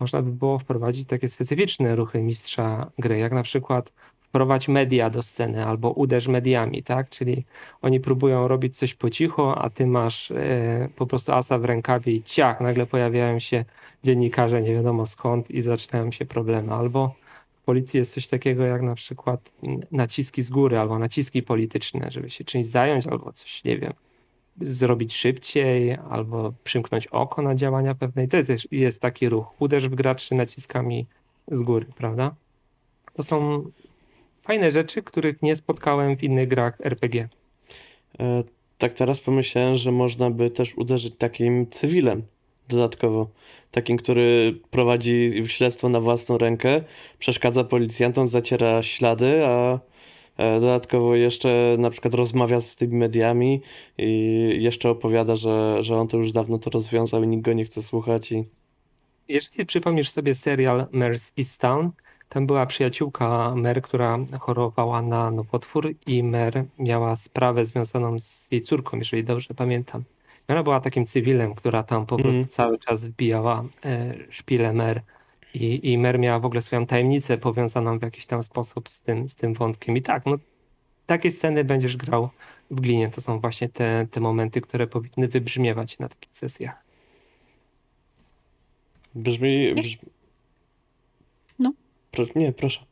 można by było wprowadzić takie specyficzne ruchy mistrza gry, jak na przykład wprowadź media do sceny albo uderz mediami, tak? Czyli oni próbują robić coś po cichu, a ty masz e, po prostu asa w rękawie i ciach, nagle pojawiają się dziennikarze nie wiadomo skąd i zaczynają się problemy. Albo w policji jest coś takiego jak na przykład naciski z góry albo naciski polityczne, żeby się czymś zająć albo coś, nie wiem, zrobić szybciej albo przymknąć oko na działania pewnej. To jest, jest taki ruch. Uderz w graczy naciskami z góry, prawda? To są fajne rzeczy, których nie spotkałem w innych grach RPG. E, tak teraz pomyślałem, że można by też uderzyć takim cywilem dodatkowo. Takim, który prowadzi śledztwo na własną rękę, przeszkadza policjantom, zaciera ślady, a e, dodatkowo jeszcze na przykład rozmawia z tymi mediami i jeszcze opowiada, że, że on to już dawno to rozwiązał i nikt go nie chce słuchać i Jeżeli przypomnisz sobie serial Mare's Easttown, tam była przyjaciółka Mer, która chorowała na nowotwór i Mer miała sprawę związaną z jej córką, jeżeli dobrze pamiętam. Ona była takim cywilem, która tam po prostu Mhm. cały czas wbijała e, szpilę Mer. I, I Mer miała w ogóle swoją tajemnicę powiązaną w jakiś tam sposób z tym, z tym wątkiem. I tak, no, takie sceny będziesz grał w glinie. To są właśnie te, te momenty, które powinny wybrzmiewać na takich sesjach. brzmi... No. Pro... Nie, proszę.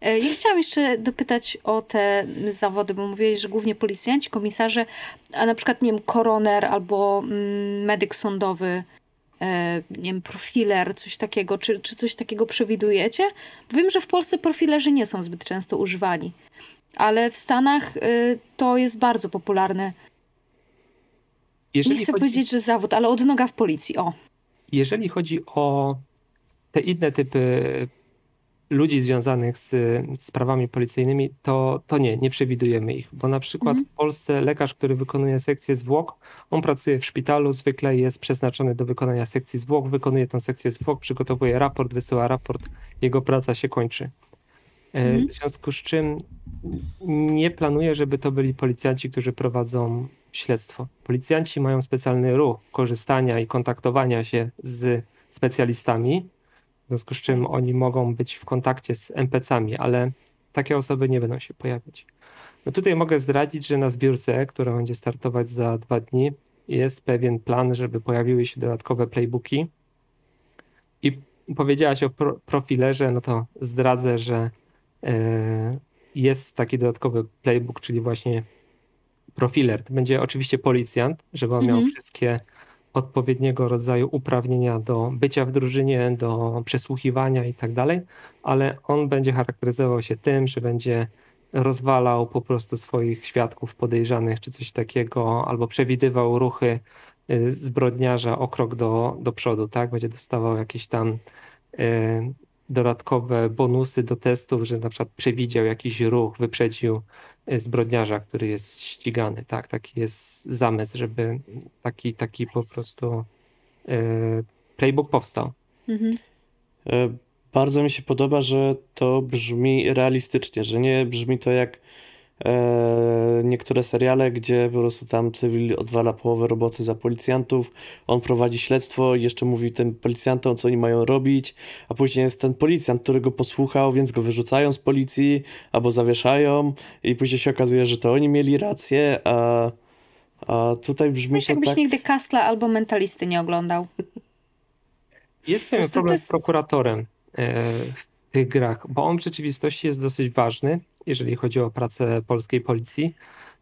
E, Ja chciałam jeszcze dopytać o te zawody, bo mówiłeś, że głównie policjanci, komisarze, a na przykład, nie wiem, koroner albo mm, medyk sądowy, e, nie wiem, profiler, coś takiego. Czy, czy coś takiego przewidujecie? Wiem, że w Polsce profilerzy nie są zbyt często używani, ale w Stanach y, to jest bardzo popularne. Jeżeli nie chcę chodzi- powiedzieć, że zawód, ale odnoga w policji. O, Jeżeli chodzi o te inne typy ludzi związanych z sprawami policyjnymi, to, to nie, nie przewidujemy ich, bo na przykład Mhm. w Polsce lekarz, który wykonuje sekcję zwłok, on pracuje w szpitalu, zwykle jest przeznaczony do wykonania sekcji zwłok, wykonuje tę sekcję zwłok, przygotowuje raport, wysyła raport, jego praca się kończy. E, Mhm. W związku z czym nie planuję, żeby to byli policjanci, którzy prowadzą śledztwo. Policjanci mają specjalny ruch korzystania i kontaktowania się z specjalistami, w związku z czym oni mogą być w kontakcie z NPC-ami, ale takie osoby nie będą się pojawiać. No tutaj mogę zdradzić, że na zbiórce, która będzie startować za dwa dni, jest pewien plan, żeby pojawiły się dodatkowe playbooki. I powiedziałaś o pro profilerze, no to zdradzę, że e, jest taki dodatkowy playbook, czyli właśnie profiler. To będzie oczywiście policjant, żeby on miał Mhm. wszystkie odpowiedniego rodzaju uprawnienia do bycia w drużynie, do przesłuchiwania i tak dalej, ale on będzie charakteryzował się tym, że będzie rozwalał po prostu swoich świadków podejrzanych czy coś takiego, albo przewidywał ruchy y, zbrodniarza o krok do, do przodu, tak? Będzie dostawał jakieś tam y, dodatkowe bonusy do testów, że na przykład przewidział jakiś ruch, wyprzedził zbrodniarza, który jest ścigany, tak? Taki jest zamysł, żeby taki, taki po prostu y, playbook powstał. mhm. E, Bardzo mi się podoba, że to brzmi realistycznie, że nie brzmi to jak e, niektóre seriale, gdzie po prostu tam cywil odwala połowę roboty za policjantów, on prowadzi śledztwo i jeszcze mówi tym policjantom, co oni mają robić, a później jest ten policjant, który go posłuchał, więc go wyrzucają z policji albo zawieszają. I później się okazuje, że to oni mieli rację, a, a tutaj brzmi Myślę, to jakbyś tak... nigdy Kastla albo Mentalisty nie oglądał. Jest pewien problem jest- z prokuratorem e, w tych grach, bo on w rzeczywistości jest dosyć ważny, jeżeli chodzi o pracę polskiej policji.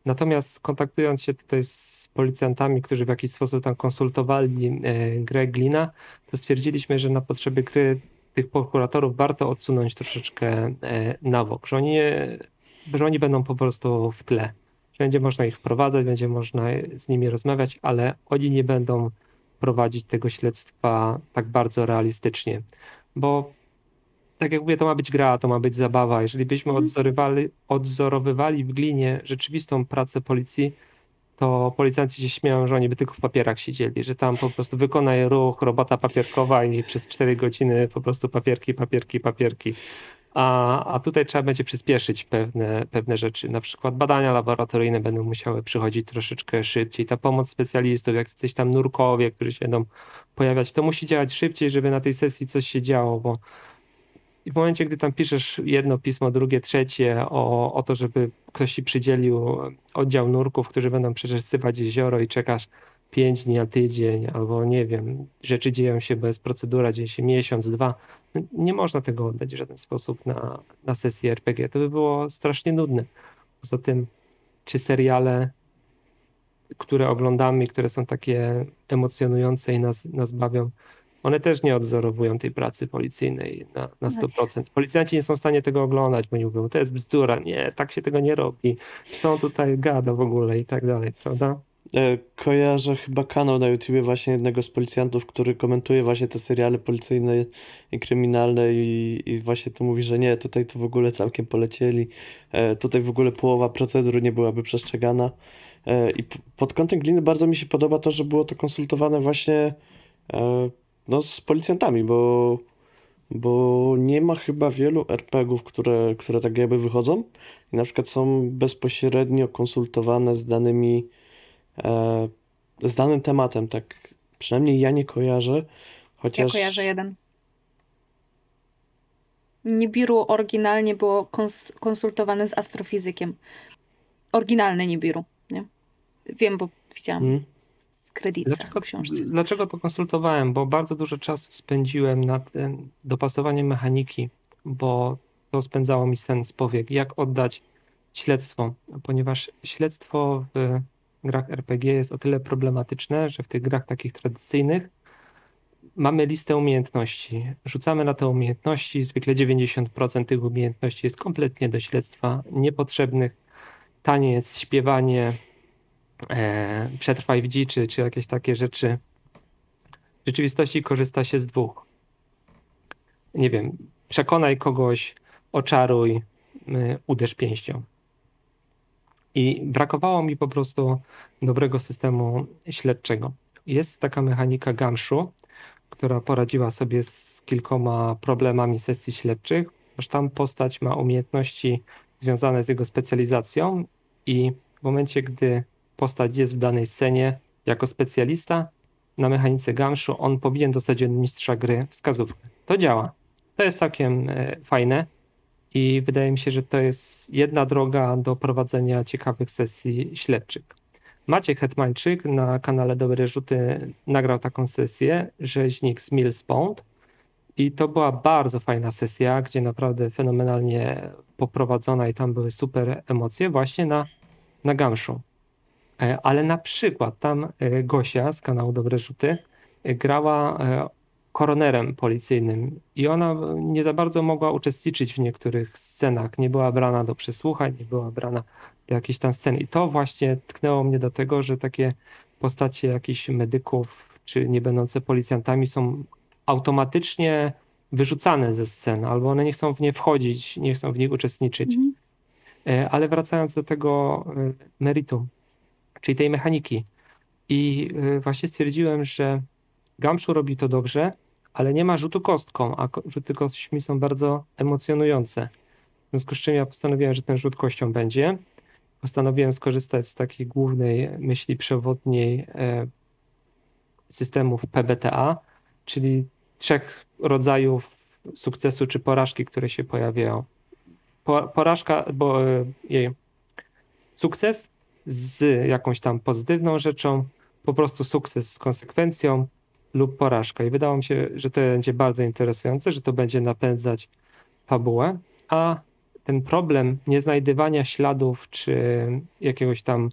Natomiast kontaktując się tutaj z policjantami, którzy w jakiś sposób tam konsultowali e, grę Glina, to stwierdziliśmy, że na potrzeby gry tych prokuratorów warto odsunąć troszeczkę e, na bok, że oni, że oni będą po prostu w tle. Będzie można ich wprowadzać, będzie można z nimi rozmawiać, ale oni nie będą prowadzić tego śledztwa tak bardzo realistycznie. Bo tak jak mówię, to ma być gra, to ma być zabawa. Jeżeli byśmy Mhm. odzorywali, odzorowywali w glinie rzeczywistą pracę policji, to policjanci się śmieją, że oni by tylko w papierach siedzieli, że tam po prostu wykonaj ruch, robota papierkowa i przez 4 godziny po prostu papierki, papierki, papierki. A, a tutaj trzeba będzie przyspieszyć pewne, pewne rzeczy. Na przykład badania laboratoryjne będą musiały przychodzić troszeczkę szybciej. Ta pomoc specjalistów, jak jacyś tam nurkowie, którzy się będą pojawiać, to musi działać szybciej, żeby na tej sesji coś się działo, bo i w momencie, gdy tam piszesz jedno pismo, drugie, trzecie o, o to, żeby ktoś ci przydzielił oddział nurków, którzy będą przeczesywać jezioro i czekasz pięć dni na tydzień, albo nie wiem, rzeczy dzieją się bez procedura, dzieje się miesiąc, dwa. No, Nie można tego oddać w żaden sposób na, na sesję RPG. To by było strasznie nudne. Poza tym, czy seriale, które oglądamy, które są takie emocjonujące i nas, nas bawią, one też nie odzorowują tej pracy policyjnej na, na 100%. Policjanci nie są w stanie tego oglądać, bo oni mówią, to jest bzdura, nie, tak się tego nie robi, co on tutaj gada w ogóle i tak dalej, prawda? E, Kojarzę chyba kanał na YouTubie właśnie jednego z policjantów, który komentuje właśnie te seriale policyjne i kryminalne i, i właśnie to mówi, że nie, tutaj to w ogóle całkiem polecieli, e, tutaj w ogóle połowa procedur nie byłaby przestrzegana. E, I pod kątem gliny bardzo mi się podoba to, że było to konsultowane właśnie e, no, z policjantami, bo, bo nie ma chyba wielu RPG-ów, które, które tak jakby wychodzą i na przykład są bezpośrednio konsultowane z danymi e, z danym tematem, tak przynajmniej ja nie kojarzę, Ja chociaż kojarzę jeden. Nibiru oryginalnie było kons- konsultowane z astrofizykiem. Oryginalne Nibiru, nie? Wiem, bo widziałam Mm, w Dlaczego, w książce. dlaczego to konsultowałem? Bo bardzo dużo czasu spędziłem nad em, dopasowaniem mechaniki, bo to spędzało mi sen z powiek, jak oddać śledztwo, ponieważ śledztwo w grach RPG jest o tyle problematyczne, że w tych grach takich tradycyjnych mamy listę umiejętności. Rzucamy na te umiejętności, zwykle 90% tych umiejętności jest kompletnie do śledztwa niepotrzebnych. Taniec, śpiewanie, e, przetrwaj w dziczy, czy jakieś takie rzeczy. W rzeczywistości korzysta się z dwóch. Nie wiem, przekonaj kogoś, oczaruj, y, uderz pięścią. I brakowało mi po prostu dobrego systemu śledczego. Jest taka mechanika Gamszu, która poradziła sobie z kilkoma problemami sesji śledczych, aż tam postać ma umiejętności związane z jego specjalizacją i w momencie, gdy postać jest w danej scenie jako specjalista na mechanice Gamszu, on powinien dostać od mistrza gry wskazówkę. To działa. To jest całkiem e, fajne i wydaje mi się, że to jest jedna droga do prowadzenia ciekawych sesji śledczych. Maciek Hetmańczyk na kanale Dobre Rzuty nagrał taką sesję, rzeźnik z Millspond i to była bardzo fajna sesja, gdzie naprawdę fenomenalnie poprowadzona i tam były super emocje właśnie na, na Gamszu. E, Ale na przykład tam e, Gosia z kanału Dobre Rzuty e, grała koronerem policyjnym i ona nie za bardzo mogła uczestniczyć w niektórych scenach. Nie była brana do przesłuchań, nie była brana do jakichś tam scen. I to właśnie tknęło mnie do tego, że takie postacie jakichś medyków czy nie będące policjantami są automatycznie wyrzucane ze scen, albo one nie chcą w nie wchodzić, nie chcą w nich uczestniczyć. E, Ale wracając do tego meritum, czyli tej mechaniki. I e, właśnie stwierdziłem, że Gamszu robi to dobrze, ale nie ma rzutu kostką, a rzuty kośćmi są bardzo emocjonujące. W związku z czym ja postanowiłem, że ten rzut kością będzie. postanowiłem skorzystać z takiej głównej myśli przewodniej e, systemów PBTA, czyli trzech rodzajów sukcesu czy porażki, które się pojawiają. Po, porażka, bo e, jej sukces z jakąś tam pozytywną rzeczą, po prostu sukces z konsekwencją lub porażka. I wydało mi się, że to będzie bardzo interesujące, że to będzie napędzać fabułę, a ten problem nieznajdywania śladów czy jakiegoś tam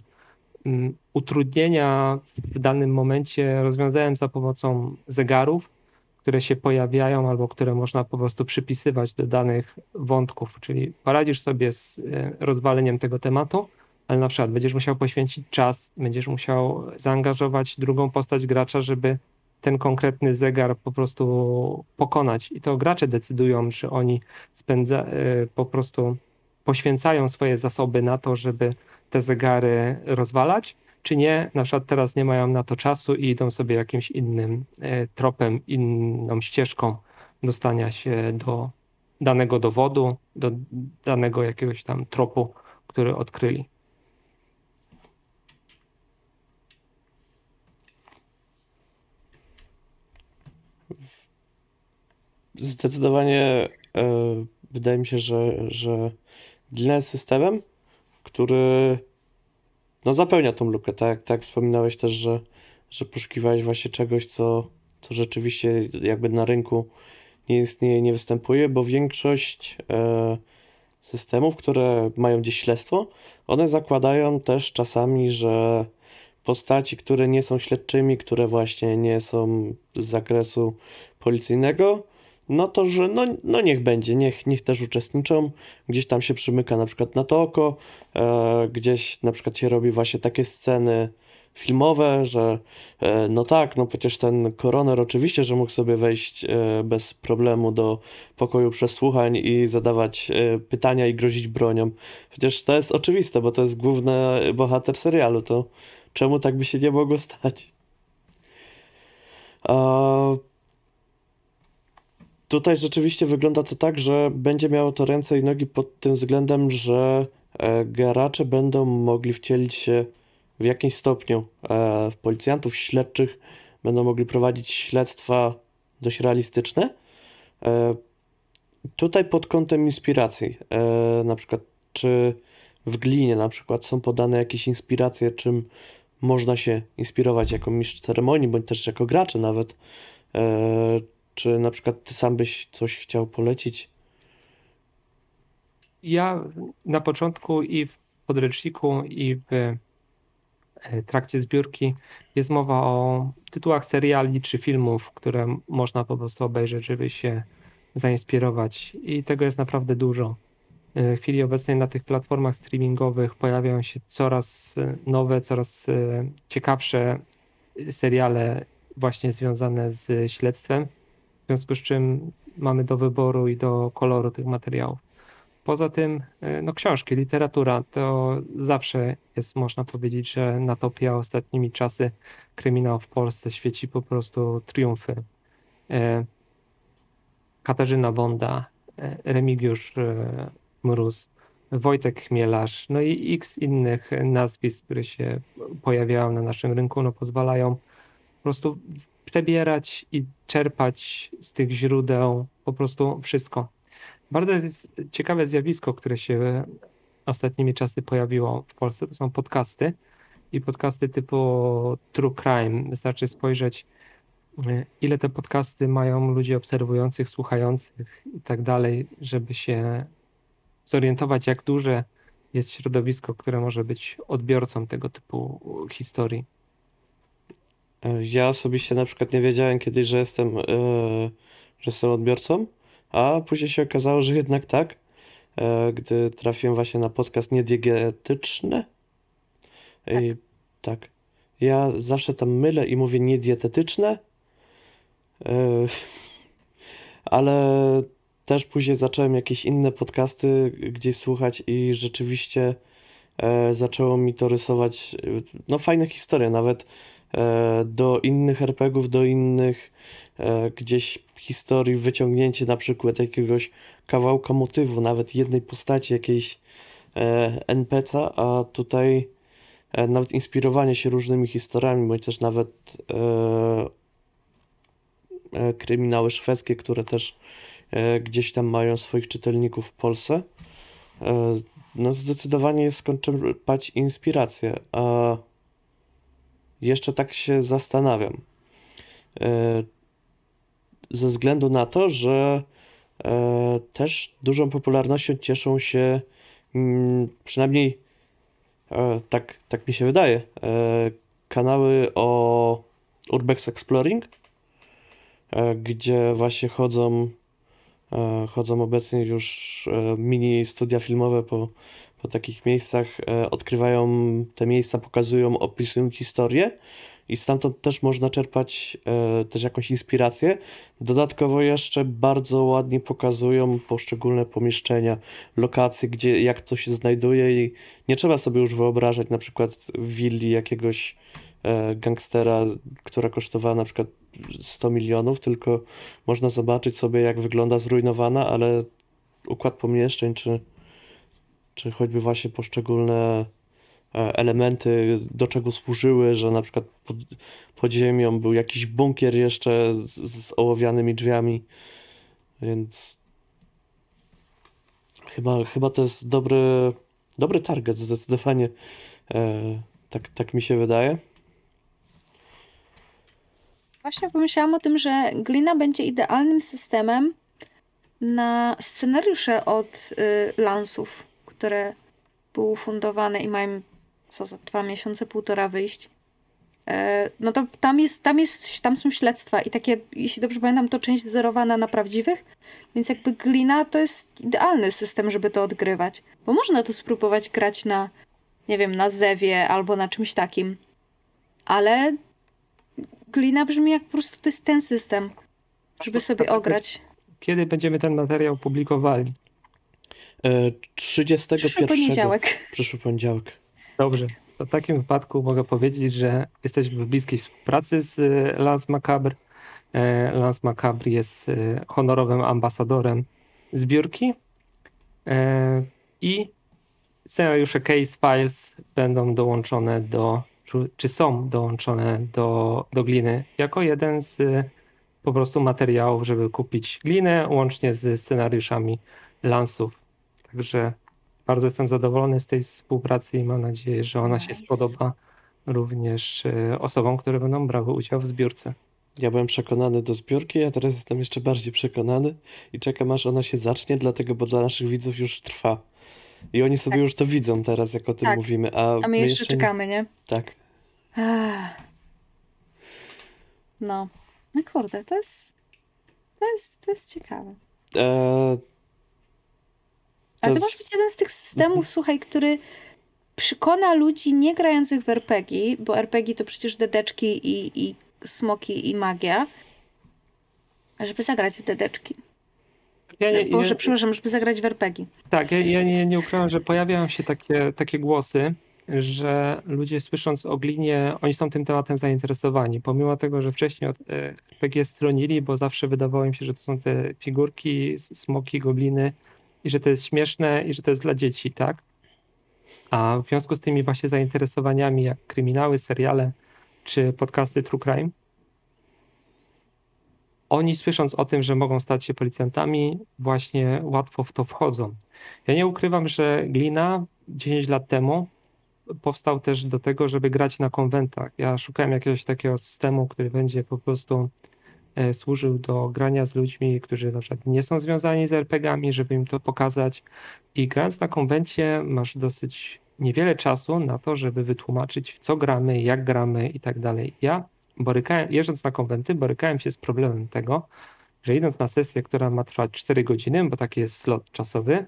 mm, utrudnienia w danym momencie rozwiązałem za pomocą zegarów, które się pojawiają albo które można po prostu przypisywać do danych wątków, czyli poradzisz sobie z e, rozwaleniem tego tematu, ale na przykład będziesz musiał poświęcić czas, będziesz musiał zaangażować drugą postać gracza, żeby ten konkretny zegar po prostu pokonać. I to gracze decydują, czy oni spędza, y, po prostu poświęcają swoje zasoby na to, żeby te zegary rozwalać, czy nie, na przykład teraz nie mają na to czasu i idą sobie jakimś innym y, tropem, inną ścieżką dostania się do danego dowodu, do danego jakiegoś tam tropu, który odkryli. Zdecydowanie e, wydaje mi się, że, że Glina jest systemem, który no, zapełnia tą lukę, tak? Tak wspominałeś też, że, że poszukiwałeś właśnie czegoś, co, co rzeczywiście jakby na rynku nie istnieje, nie występuje, bo większość e, systemów, które mają gdzieś śledztwo, one zakładają też czasami, że postaci, które nie są śledczymi, które właśnie nie są z zakresu policyjnego, no to, że no, no niech będzie, niech, niech też uczestniczą, gdzieś tam się przymyka na przykład na to oko, e, gdzieś na przykład się robi właśnie takie sceny filmowe, że e, no tak, no przecież ten koroner oczywiście, że mógł sobie wejść e, bez problemu do pokoju przesłuchań i zadawać e, pytania i grozić bronią. Przecież to jest oczywiste, bo to jest główny bohater serialu, to czemu tak by się nie mogło stać? A Tutaj rzeczywiście wygląda to tak, że będzie miało to ręce i nogi pod tym względem, że e, gracze będą mogli wcielić się w jakimś stopniu e, w policjantów, śledczych, będą mogli prowadzić śledztwa dość realistyczne. E, tutaj pod kątem inspiracji, na przykład czy w glinie na przykład są podane jakieś inspiracje, czym można się inspirować jako mistrz ceremonii, bądź też jako gracze nawet czy na przykład ty sam byś coś chciał polecić? Ja na początku i w podręczniku, i w e, trakcie zbiórki jest mowa o tytułach seriali czy filmów, które można po prostu obejrzeć, żeby się zainspirować. I tego jest naprawdę dużo. E, w chwili obecnej na tych platformach streamingowych pojawiają się coraz e, nowe, coraz ciekawsze seriale właśnie związane z śledztwem w związku z czym mamy do wyboru i do koloru tych materiałów. Poza tym, e, no książki, literatura to zawsze jest, można powiedzieć, że na topie, ostatnimi czasy kryminał w Polsce świeci po prostu triumfy. E, Katarzyna Wonda, e, Remigiusz Mróz, Wojtek Chmielarz, no i x innych nazwisk, które się pojawiają na naszym rynku, no pozwalają po prostu przebierać i czerpać z tych źródeł po prostu wszystko. Bardzo jest ciekawe zjawisko, które się ostatnimi czasy pojawiło w Polsce, to są podcasty i podcasty typu True Crime. Wystarczy spojrzeć, ile te podcasty mają ludzi obserwujących, słuchających i tak dalej, żeby się zorientować, jak duże jest środowisko, które może być odbiorcą tego typu historii. E, ja osobiście na przykład nie wiedziałem kiedyś, że jestem, e, że jestem odbiorcą, a później się okazało, że jednak tak, e, gdy trafiłem właśnie na podcast niediegetyczny. I tak. Ja zawsze tam mylę i mówię niedietetyczne, ale też później zacząłem jakieś inne podcasty gdzieś słuchać i rzeczywiście zaczęło mi to rysować no fajne historie, nawet E, do innych RPGów, do innych e, gdzieś historii, wyciągnięcie na przykład jakiegoś kawałka motywu, nawet jednej postaci, jakiejś e, NPC, a tutaj e, nawet inspirowanie się różnymi historiami, bądź też nawet e, e, kryminały szwedzkie, które też e, gdzieś tam mają swoich czytelników w Polsce. E, no zdecydowanie jest skąd czerpać inspirację, a jeszcze tak się zastanawiam. E, ze względu na to, że e, też dużą popularnością cieszą się mm, przynajmniej e, tak, tak mi się wydaje kanały o Urbex Exploring, gdzie właśnie chodzą chodzą obecnie już mini studia filmowe po, po takich miejscach, e, odkrywają te miejsca, pokazują, opisują historię i stamtąd też można czerpać e, też jakąś inspirację. Dodatkowo jeszcze bardzo ładnie pokazują poszczególne pomieszczenia, lokacje, gdzie jak to się znajduje i nie trzeba sobie już wyobrażać na przykład willi jakiegoś e, gangstera, która kosztowała na przykład 100 milionów, tylko można zobaczyć sobie jak wygląda zrujnowana, ale układ pomieszczeń, czy, czy choćby właśnie poszczególne e, elementy, do czego służyły, że na przykład pod, pod ziemią był jakiś bunkier jeszcze z, z ołowianymi drzwiami, więc chyba, chyba to jest dobry, dobry target, zdecydowanie e, tak, tak mi się wydaje. Właśnie pomyślałam o tym, że glina będzie idealnym systemem na scenariusze od y, lansów, które były fundowane i mają co za dwa miesiące, półtora wyjść. E, no to tam jest, tam jest, tam są śledztwa i takie, jeśli dobrze pamiętam, to część wzorowana na prawdziwych, więc jakby glina to jest idealny system, żeby to odgrywać. Bo można to spróbować grać na, nie wiem, na zewie albo na czymś takim. Ale glina brzmi jak po prostu to jest ten system, żeby sobie ograć. Kiedy będziemy ten materiał publikowali? E, 31. Przyszły poniedziałek. Przyszły poniedziałek. Dobrze. To w takim wypadku mogę powiedzieć, że jesteśmy w bliskiej współpracy z e, Lance Macabre. E, Lance Macabre jest e, honorowym ambasadorem zbiórki E, i scenariusze Case Files będą dołączone do, czy są dołączone do, do gliny jako jeden z e, po prostu materiałów, żeby kupić glinę, łącznie z scenariuszami Lansów. Także bardzo jestem zadowolony z tej współpracy i mam nadzieję, że ona się Nice. spodoba również e, osobom, które będą brały udział w zbiórce. Ja byłem przekonany do zbiórki, a teraz jestem jeszcze bardziej przekonany i czekam aż ona się zacznie, dlatego, bo dla naszych widzów już trwa. I oni sobie Tak. już to widzą teraz, jak o tym Tak. mówimy, a, A my jeszcze nie- czekamy, nie? Tak. Ach. No. No kurde, to jest. To jest, to jest ciekawe. E, Ale To to może być jeden z tych systemów, słuchaj, który przekona ludzi nie grających w RPG, bo RPG to przecież dedeczki i, i smoki i magia, żeby zagrać w dedeczki. Ja nie, Boże, ja, przepraszam, żeby zagrać w RPG. tak, ja, ja nie, nie ukrywam, że pojawiają się takie, takie głosy, że ludzie słysząc o glinie, oni są tym tematem zainteresowani, pomimo tego, że wcześniej od e, RPG stronili, bo zawsze wydawało im się, że to są te figurki, smoki, gobliny i że to jest śmieszne i że to jest dla dzieci, tak? A w związku z tymi właśnie zainteresowaniami, jak kryminały, seriale czy podcasty True Crime, oni słysząc o tym, że mogą stać się policjantami, właśnie łatwo w to wchodzą. Ja nie ukrywam, że Glina 10 lat temu powstał też do tego, żeby grać na konwentach. Ja szukałem jakiegoś takiego systemu, który będzie po prostu służył do grania z ludźmi, którzy na przykład nie są związani z RPG-ami, żeby im to pokazać. I grając na konwencie masz dosyć niewiele czasu na to, żeby wytłumaczyć, co gramy, jak gramy i tak dalej. Ja borykałem, jeżdżąc na konwenty, borykałem się z problemem tego, że idąc na sesję, która ma trwać 4 godziny, bo taki jest slot czasowy,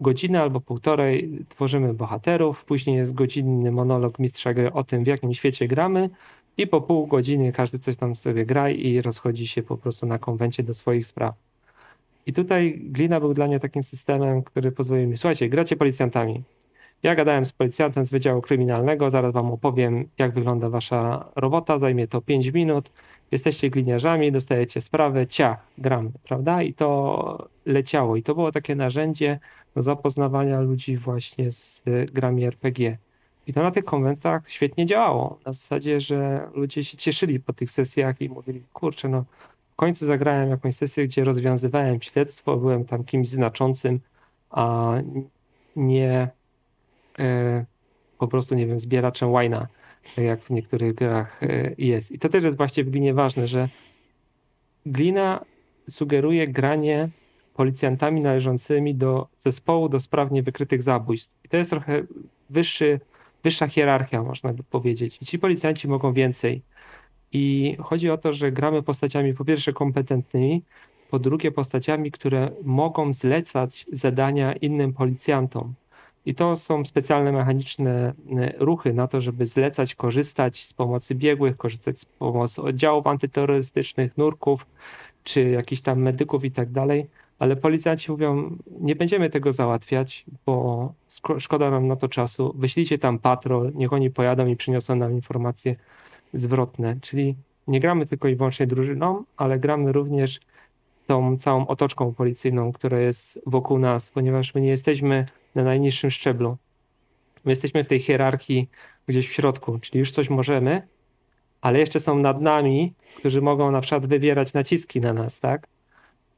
godzinę albo półtorej tworzymy bohaterów, później jest godzinny monolog mistrza gry o tym, w jakim świecie gramy i po pół godziny każdy coś tam sobie gra i rozchodzi się po prostu na konwencie do swoich spraw. I tutaj Glina był dla mnie takim systemem, który pozwolił mi, słuchajcie, gracie policjantami. Ja gadałem z policjantem z Wydziału Kryminalnego, zaraz wam opowiem, jak wygląda wasza robota, zajmie to 5 minut. Jesteście gliniarzami, dostajecie sprawę, ciach, gramy, prawda? I to leciało. I to było takie narzędzie do zapoznawania ludzi właśnie z grami RPG. I to na tych konwentach świetnie działało. Na zasadzie, że ludzie się cieszyli po tych sesjach i mówili, kurczę, no w końcu zagrałem jakąś sesję, gdzie rozwiązywałem śledztwo, byłem tam kimś znaczącym, a nie e, po prostu, nie wiem, zbieraczem łajna, tak jak w niektórych grach e, jest. I to też jest właśnie w Glinie ważne, że Glina sugeruje granie policjantami należącymi do zespołu do spraw niewykrytych zabójstw. I to jest trochę wyższy, wyższa hierarchia, można by powiedzieć. Ci policjanci mogą więcej. I chodzi o to, że gramy postaciami po pierwsze kompetentnymi, po drugie postaciami, które mogą zlecać zadania innym policjantom. I to są specjalne mechaniczne e, ruchy na to, żeby zlecać, korzystać z pomocy biegłych, korzystać z pomocy oddziałów antyterrorystycznych, nurków, czy jakichś tam medyków i tak dalej. Ale policjanci mówią, nie będziemy tego załatwiać, bo szko- szkoda nam na to czasu. Wyślijcie tam patrol, niech oni pojadą i przyniosą nam informacje zwrotne. Czyli nie gramy tylko i wyłącznie drużyną, ale gramy również tą całą otoczką policyjną, która jest wokół nas, ponieważ my nie jesteśmy na najniższym szczeblu. My jesteśmy w tej hierarchii gdzieś w środku, czyli już coś możemy, ale jeszcze są nad nami, którzy mogą na przykład wywierać naciski na nas, tak?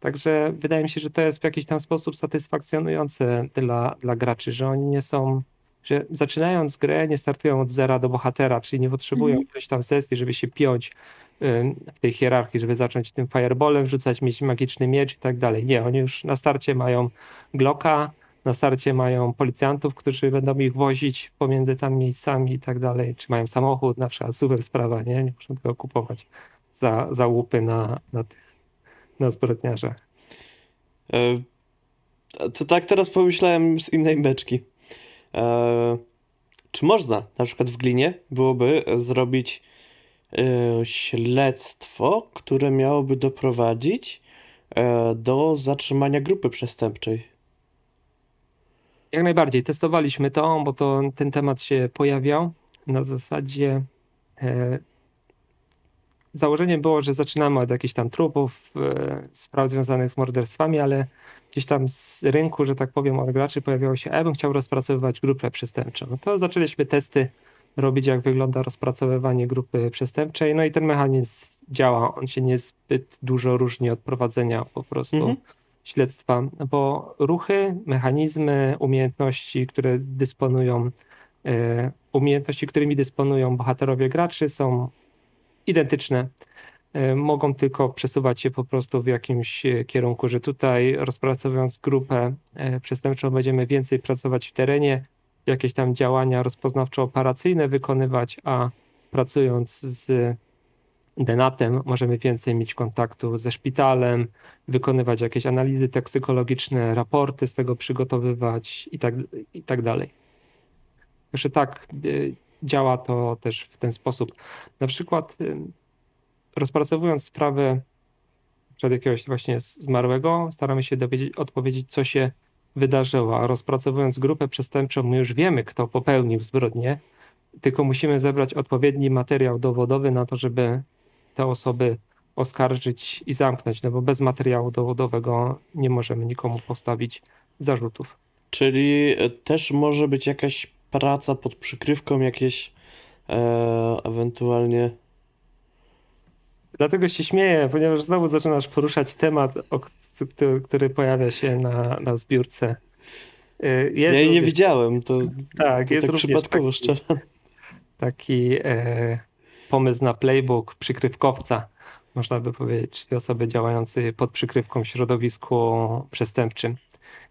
Także wydaje mi się, że to jest w jakiś tam sposób satysfakcjonujące dla, dla graczy, że oni nie są, że zaczynając grę nie startują od zera do bohatera, czyli nie potrzebują Mhm. ilość tam sesji, żeby się piąć w tej hierarchii, żeby zacząć tym fireballem rzucać, mieć magiczny miecz i tak dalej. Nie, oni już na starcie mają Glocka, na starcie mają policjantów, którzy będą ich wozić pomiędzy tam miejscami i tak dalej, czy mają samochód, na przykład super sprawa, nie? Nie muszą tego kupować za, za łupy na, na, tych, na zbrodniarzach. E, To tak teraz pomyślałem z innej beczki. E, Czy można, na przykład w Glinie, byłoby zrobić e, śledztwo, które miałoby doprowadzić e, do zatrzymania grupy przestępczej? Jak najbardziej. Testowaliśmy to, bo to ten temat się pojawiał. Na zasadzie e, założeniem było, że zaczynamy od jakichś tam trupów, e, spraw związanych z morderstwami, ale gdzieś tam z rynku, że tak powiem, od graczy pojawiało się, ja bym chciał rozpracowywać grupę przestępczą. No to zaczęliśmy testy robić, jak wygląda rozpracowywanie grupy przestępczej. No i ten mechanizm działa. On się niezbyt dużo różni od prowadzenia po prostu Mhm. śledztwa, bo ruchy, mechanizmy, umiejętności, które dysponują, e, umiejętności, którymi dysponują bohaterowie graczy, są identyczne. E, Mogą tylko przesuwać się po prostu w jakimś e, kierunku, że tutaj rozpracowując grupę e, przestępczą będziemy więcej pracować w terenie, jakieś tam działania rozpoznawczo-operacyjne wykonywać, a pracując z denatem możemy więcej mieć kontaktu ze szpitalem, wykonywać jakieś analizy toksykologiczne, raporty z tego przygotowywać i tak, i tak dalej. Także tak, działa to też w ten sposób. Na przykład y, rozpracowując sprawę przed jakiegoś właśnie zmarłego, staramy się dowiedzieć, odpowiedzieć, co się wydarzyło, a rozpracowując grupę przestępczą, my już wiemy, kto popełnił zbrodnię, tylko musimy zebrać odpowiedni materiał dowodowy na to, żeby te osoby oskarżyć i zamknąć, no bo bez materiału dowodowego nie możemy nikomu postawić zarzutów. Czyli e, też może być jakaś praca pod przykrywką, jakieś e, ewentualnie. Dlatego się śmieję, ponieważ znowu zaczynasz poruszać temat, o, który, który pojawia się na, na zbiórce. Y, Jest ja jej nie również- widziałem, to, Tak, to jest tak przypadkowo taki, szczerze. taki e, pomysł na playbook przykrywkowca, można by powiedzieć, osoby działającej pod przykrywką w środowisku przestępczym.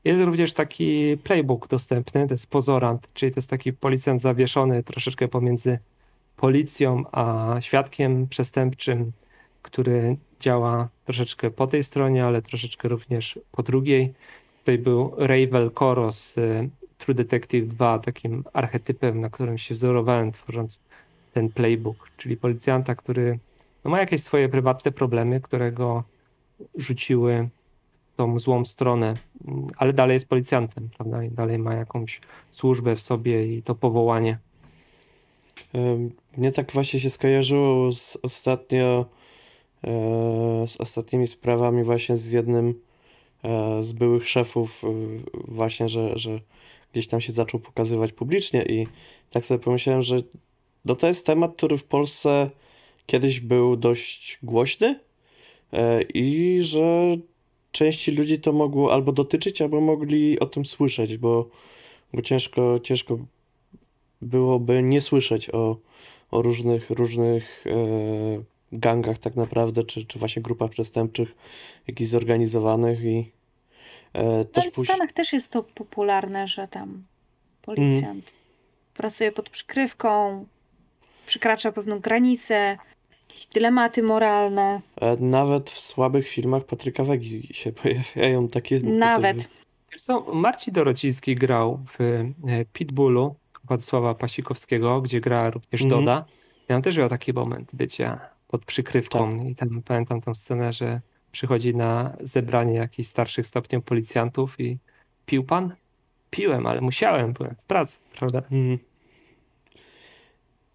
Jest również taki playbook dostępny, to jest pozorant, czyli to jest taki policjant zawieszony troszeczkę pomiędzy policją a świadkiem przestępczym, który działa troszeczkę po tej stronie, ale troszeczkę również po drugiej. Tutaj był Ravel Koro z y, True Detective 2, takim archetypem, na którym się wzorowałem, tworząc ten playbook, czyli policjanta, który no, ma jakieś swoje prywatne problemy, które go rzuciły tą złą stronę, mm, ale dalej jest policjantem, prawda? I dalej ma jakąś służbę w sobie i to powołanie. Mnie tak właśnie się skojarzyło z ostatnio e, z ostatnimi sprawami właśnie z jednym e, z byłych szefów, e, właśnie, że, że gdzieś tam się zaczął pokazywać publicznie i tak sobie pomyślałem, że no to jest temat, który w Polsce kiedyś był dość głośny i że części ludzi to mogło albo dotyczyć, albo mogli o tym słyszeć, bo, bo ciężko, ciężko byłoby nie słyszeć o, o różnych, różnych e, gangach tak naprawdę, czy, czy właśnie grupach przestępczych, jakichś zorganizowanych i e, też Ale w. Stanach też jest to popularne, że tam policjant pracuje pod przykrywką, przekracza pewną granicę, jakieś dylematy moralne. E, Nawet w słabych filmach Patryka Wegi się <laughs> pojawiają takie Nawet. motywy. Wiesz co, Marcin Dorociński grał w e, Pitbullu Władysława Pasikowskiego, gdzie gra również Mhm. Doda. Ja też miał taki moment bycia pod przykrywką i tam pamiętam tą scenę, że przychodzi na zebranie jakichś starszych stopniów policjantów i pił pan? Piłem, ale musiałem, byłem w pracy, prawda? Mhm.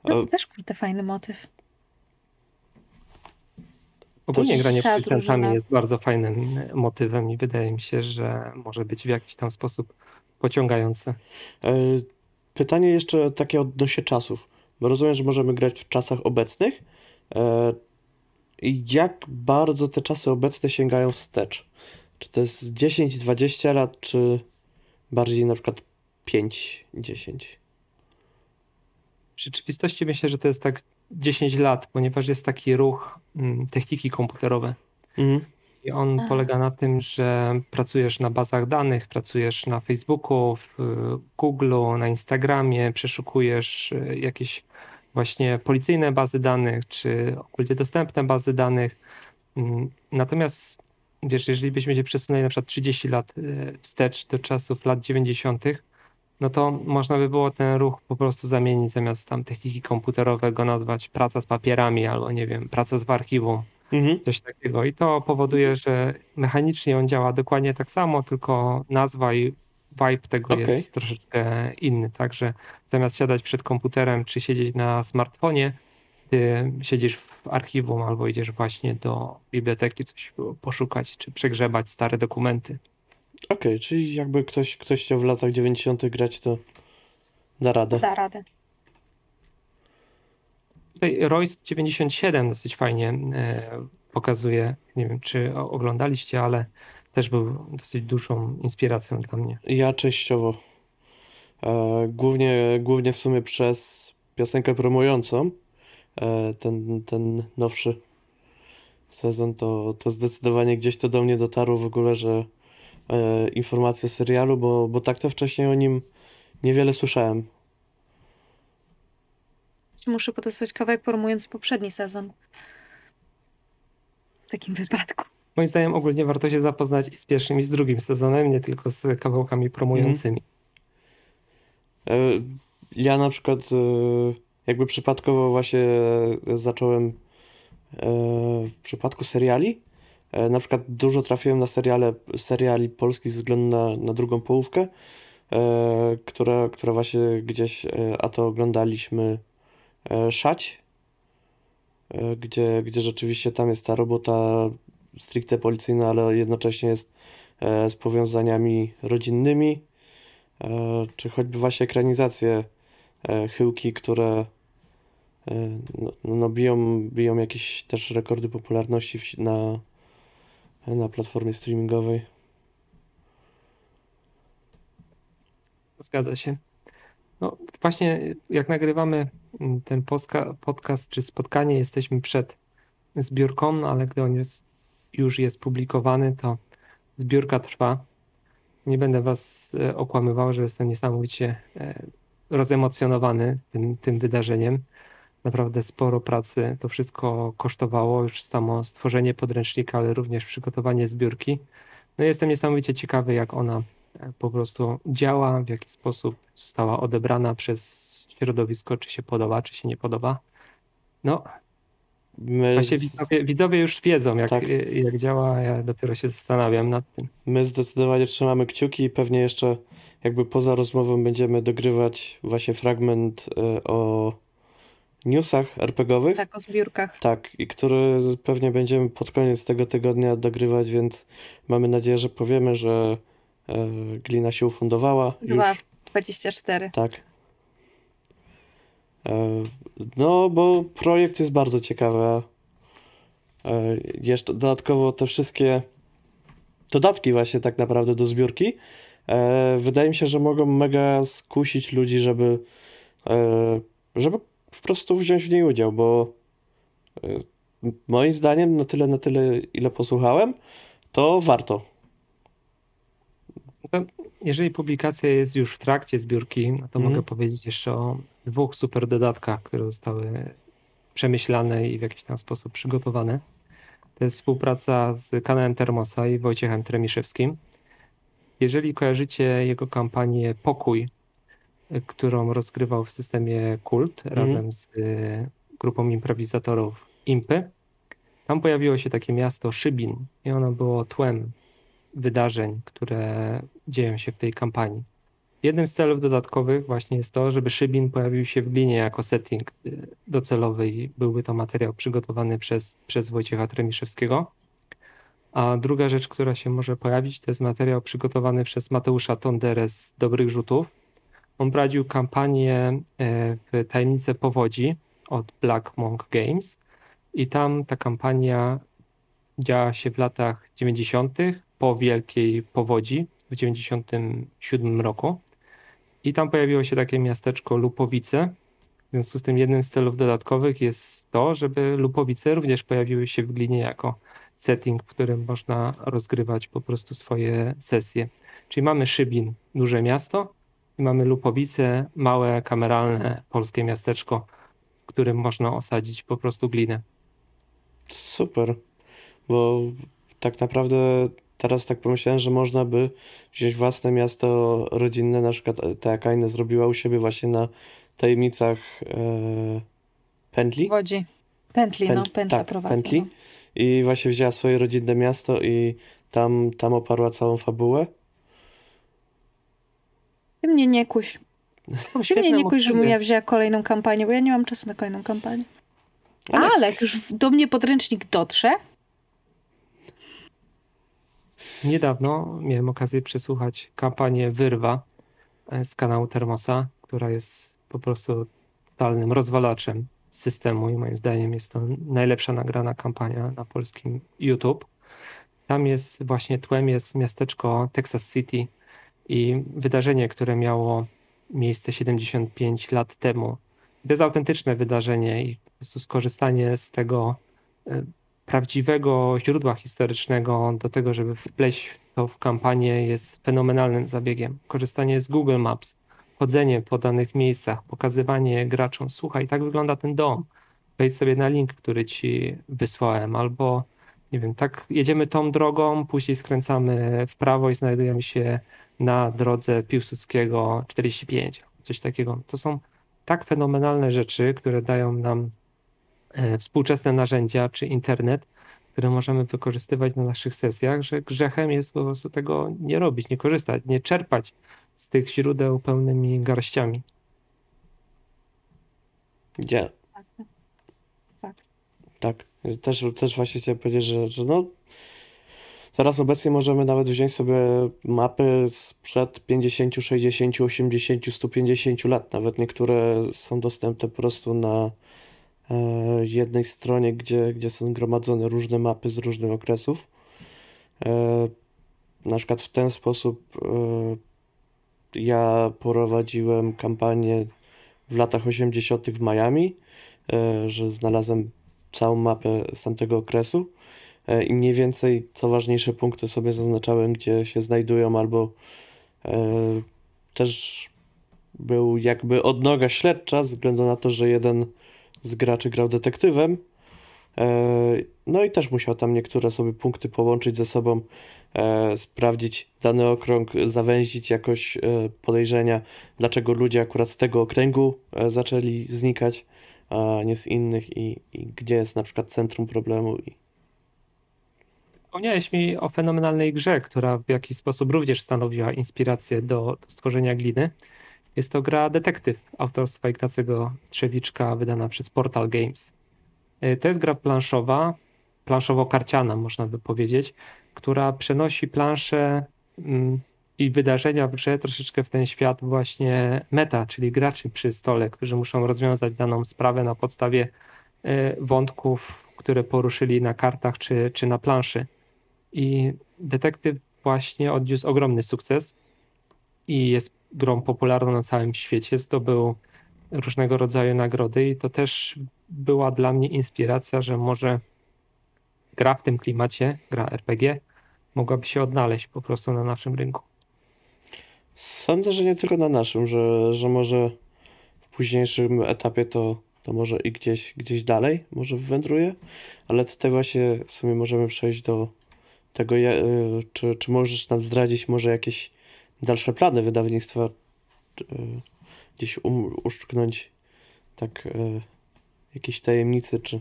No to też kurde fajny motyw. Ogólnie granie policjantami jest bardzo fajnym motywem i wydaje mi się, że może być w jakiś tam sposób pociągające. Pytanie jeszcze takie odnośnie czasów, bo rozumiem, że możemy grać w czasach obecnych. E, I jak bardzo te czasy obecne sięgają wstecz? Czy to jest 10, 20 lat, czy bardziej na przykład 5, 10? W rzeczywistości myślę, że to jest tak 10 lat, ponieważ jest taki ruch mm, techniki komputerowe. Mhm. I on Aha. polega na tym, że pracujesz na bazach danych, pracujesz na Facebooku, w Google'u, na Instagramie, przeszukujesz y, jakieś właśnie policyjne bazy danych, czy ogólnie dostępne bazy danych. Mm, Natomiast wiesz, jeżeli byśmy się przesunęli na przykład 30 lat y, wstecz do czasów lat 90., no to można by było ten ruch po prostu zamienić zamiast tam techniki komputerowego nazwać praca z papierami albo nie wiem, praca z archiwum Mhm. coś takiego. I to powoduje, że mechanicznie on działa dokładnie tak samo, tylko nazwa i vibe tego Okej. jest troszeczkę inny. Także zamiast siadać przed komputerem czy siedzieć na smartfonie, ty siedzisz w archiwum albo idziesz właśnie do biblioteki coś poszukać czy przegrzebać stare dokumenty. Okej, czyli jakby ktoś, ktoś chciał w latach 90. grać, to da radę. Da radę. Tutaj Royce 97 dosyć fajnie e, pokazuje, nie wiem czy oglądaliście, ale też był dosyć dużą inspiracją dla mnie. Ja częściowo. E, głównie, głównie w sumie przez piosenkę promującą e, ten, ten nowszy sezon, to, to zdecydowanie gdzieś to do mnie dotarło w ogóle, że e, informacje o serialu, bo, bo tak to wcześniej o nim niewiele słyszałem. Muszę podesłać kawałek promujący poprzedni sezon. W takim wypadku. Moim zdaniem ogólnie warto się zapoznać i z pierwszym i z drugim sezonem, nie tylko z kawałkami promującymi. E, Ja na przykład e, jakby przypadkowo właśnie zacząłem w przypadku seriali. E, Na przykład dużo trafiłem na seriale, seriali polskich ze względu na, na drugą połówkę, e, która, która właśnie gdzieś, e, a to oglądaliśmy Szać, gdzie, gdzie rzeczywiście tam jest ta robota stricte policyjna, ale jednocześnie jest z powiązaniami rodzinnymi. Czy choćby właśnie ekranizacje Chyłki, które no, no biją, biją jakieś też rekordy popularności na, na platformie streamingowej. Zgadza się. No właśnie jak nagrywamy mm, ten podcast czy spotkanie, jesteśmy przed zbiórką, ale gdy on jest, już jest publikowany, to zbiórka trwa. Nie będę was e, okłamywał, że jestem niesamowicie e, rozemocjonowany tym, tym wydarzeniem. Naprawdę sporo pracy to wszystko kosztowało, już samo stworzenie podręcznika, ale również przygotowanie zbiórki. No jestem niesamowicie ciekawy, jak ona e, po prostu działa, w jaki sposób została odebrana przez środowisko, czy się podoba, czy się nie podoba. No, My, właśnie z, widzowie, widzowie już wiedzą, jak, Tak. jak działa, ja dopiero się zastanawiam nad tym. my zdecydowanie trzymamy kciuki i pewnie jeszcze jakby poza rozmową będziemy dogrywać właśnie fragment e, o newsach RPGowych. Tak, o zbiórkach. Tak, i który pewnie będziemy pod koniec tego tygodnia dogrywać, więc mamy nadzieję, że powiemy, że e, glina się ufundowała. Już 24. tak. E, no, bo projekt jest bardzo ciekawy. E, jeszcze dodatkowo te wszystkie dodatki właśnie tak naprawdę do zbiórki. E, wydaje mi się, że mogą mega skusić ludzi, żeby, e, żeby po prostu wziąć w niej udział, bo e, moim zdaniem na tyle, na tyle, ile posłuchałem, to warto. Jeżeli publikacja jest już w trakcie zbiórki, no to Mhm. mogę powiedzieć jeszcze o dwóch super dodatkach, które zostały przemyślane i w jakiś tam sposób przygotowane. To jest współpraca z kanałem Termosa i Wojciechem Tremiszewskim. Jeżeli kojarzycie jego kampanię Pokój, którą rozgrywał w systemie Kult Mhm. razem z y, grupą improwizatorów Impy, tam pojawiło się takie miasto Szybin i ono było tłem wydarzeń, które dzieją się w tej kampanii. Jednym z celów dodatkowych właśnie jest to, żeby Szybin pojawił się w glinie jako setting y, docelowy i byłby to materiał przygotowany przez, przez Wojciecha Tremiszewskiego. A druga rzecz, która się może pojawić, to jest materiał przygotowany przez Mateusza Tonderę z Dobrych Rzutów. On prowadził kampanię e, w Tajemnice Powodzi od Black Monk Games i tam ta kampania działa się w latach 90. po wielkiej powodzi w 97 roku. I tam pojawiło się takie miasteczko Lupowice. W związku z tym jednym z celów dodatkowych jest to, żeby Lupowice również pojawiły się w glinie jako setting, w którym można rozgrywać po prostu swoje sesje. Czyli mamy Szybin, duże miasto, i mamy Lupowice, małe, kameralne polskie miasteczko, w którym można osadzić po prostu glinę. Super, bo tak naprawdę teraz tak pomyślałem, że można by wziąć własne miasto rodzinne, na przykład e, tak jak Aina zrobiła u siebie właśnie na tajemnicach e, pętli. Wodzi. Pętli, no, Pęt- pętla tak, prowadzę. pętli. No. I właśnie wzięła swoje rodzinne miasto i tam, tam oparła całą fabułę. Ty mnie nie kuś. Są Ty mnie nie kuś, że motywy. ja wzięła kolejną kampanię, bo ja nie mam czasu na kolejną kampanię. Ale- Ale jak już do mnie podręcznik dotrze, Niedawno miałem okazję przesłuchać kampanię Wyrwa e, z kanału Termosa, która jest po prostu totalnym rozwalaczem systemu i moim zdaniem jest to najlepsza nagrana kampania na polskim YouTube. Tam jest właśnie tłem jest miasteczko Texas City i wydarzenie, które miało miejsce 75 lat temu. To jest autentyczne wydarzenie i po prostu skorzystanie z tego e, prawdziwego źródła historycznego do tego, żeby wpleść to w kampanię jest fenomenalnym zabiegiem. Korzystanie z Google Maps, chodzenie po danych miejscach, pokazywanie graczom, słuchaj, tak wygląda ten dom, wejdź sobie na link, który ci wysłałem, albo nie wiem, tak jedziemy tą drogą, później skręcamy w prawo i znajdujemy się na drodze Piłsudskiego 45, coś takiego. To są tak fenomenalne rzeczy, które dają nam e, współczesne narzędzia czy internet, które możemy wykorzystywać na naszych sesjach, że grzechem jest po prostu tego nie robić, nie korzystać, nie czerpać z tych źródeł pełnymi garściami. Ja. Tak. Tak. Też, też właśnie chciałem powiedzieć, że, że no teraz obecnie możemy nawet wziąć sobie mapy sprzed 50, 60, 80, 150 lat. Nawet niektóre są dostępne po prostu na e, jednej stronie, gdzie, gdzie są gromadzone różne mapy z różnych okresów. E, na przykład w ten sposób e, ja prowadziłem kampanię w latach 80. w Miami, że znalazłem całą mapę z tamtego okresu i mniej więcej co ważniejsze punkty sobie zaznaczałem, gdzie się znajdują, albo e, też był jakby odnoga śledcza, ze względu na to, że jeden z graczy grał detektywem. E, No i też musiał tam niektóre sobie punkty połączyć ze sobą, e, sprawdzić dany okrąg, zawęzić jakoś e, podejrzenia, dlaczego ludzie akurat z tego okręgu e, zaczęli znikać, a nie z innych i, i gdzie jest na przykład centrum problemu. I... Wspomniałeś mi o fenomenalnej grze, która w jakiś sposób również stanowiła inspirację do, do stworzenia gliny. Jest to gra Detektyw autorstwa Ignacego Trzewiczka, wydana przez Portal Games. Y, To jest gra planszowa, planszowo-karciana można by powiedzieć, która przenosi planszę mm, i wydarzenia w grze troszeczkę w ten świat właśnie meta, czyli graczy przy stole, którzy muszą rozwiązać daną sprawę na podstawie y, wątków, które poruszyli na kartach czy, czy na planszy. I detektyw właśnie odniósł ogromny sukces i jest grą popularną na całym świecie. Zdobył różnego rodzaju nagrody i to też była dla mnie inspiracja, że może gra w tym klimacie, gra RPG, mogłaby się odnaleźć po prostu na naszym rynku. Sądzę, że nie tylko na naszym, że, że może w późniejszym etapie to, to może i gdzieś, gdzieś dalej może wywędruje, ale tutaj właśnie w sumie możemy przejść do tego, ja- y, czy, czy możesz nam zdradzić może jakieś dalsze plany wydawnictwa, y, gdzieś um, uszczknąć tak y, jakieś tajemnicy, czy...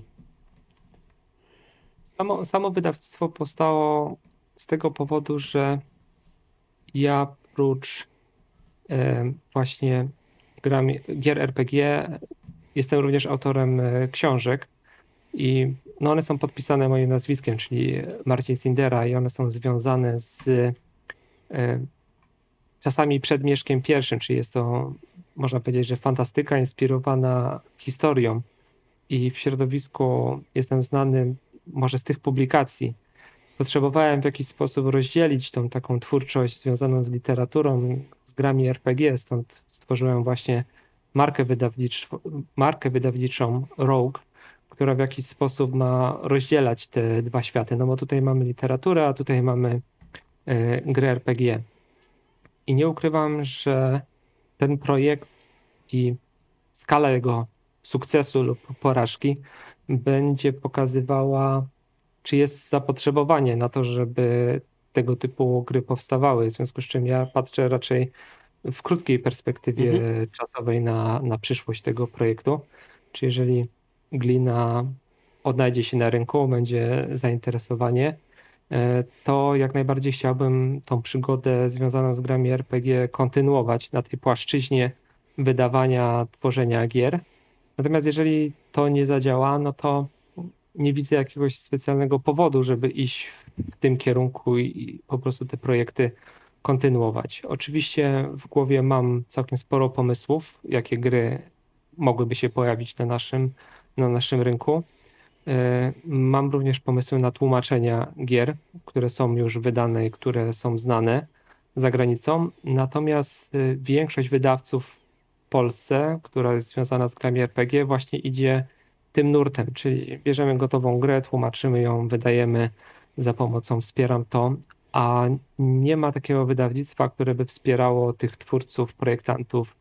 Samo, samo wydawnictwo powstało z tego powodu, że ja prócz właśnie grami, gier RPG jestem również autorem książek i no one są podpisane moim nazwiskiem, czyli Marcin Sindera i one są związane z e, czasami przedmieszkiem pierwszym, czyli jest to można powiedzieć, że fantastyka inspirowana historią. I w środowisku jestem znany może z tych publikacji, potrzebowałem w jakiś sposób rozdzielić tą taką twórczość związaną z literaturą, z grami RPG, stąd stworzyłem właśnie markę, wydawnicz, markę wydawniczą Rogue, która w jakiś sposób ma rozdzielać te dwa światy, no bo tutaj mamy literaturę, a tutaj mamy e, gry RPG. I nie ukrywam, że ten projekt i skala jego sukcesu lub porażki będzie pokazywała, czy jest zapotrzebowanie na to, żeby tego typu gry powstawały. W związku z czym ja patrzę raczej w krótkiej perspektywie Mhm. czasowej na, na przyszłość tego projektu. Czy jeżeli glina odnajdzie się na rynku, będzie zainteresowanie, e, to jak najbardziej chciałbym tą przygodę związaną z grami RPG kontynuować na tej płaszczyźnie wydawania, tworzenia gier. Natomiast jeżeli to nie zadziała, no to nie widzę jakiegoś specjalnego powodu, żeby iść w tym kierunku i i po prostu te projekty kontynuować. Oczywiście w głowie mam całkiem sporo pomysłów, jakie gry mogłyby się pojawić na naszym, na naszym rynku. E, Mam również pomysły na tłumaczenia gier, które są już wydane i które są znane za granicą. Natomiast e, większość wydawców w Polsce, która jest związana z grami RPG, właśnie idzie tym nurtem, czyli bierzemy gotową grę, tłumaczymy ją, wydajemy za pomocą Wspieram to, a nie ma takiego wydawnictwa, które by wspierało tych twórców, projektantów,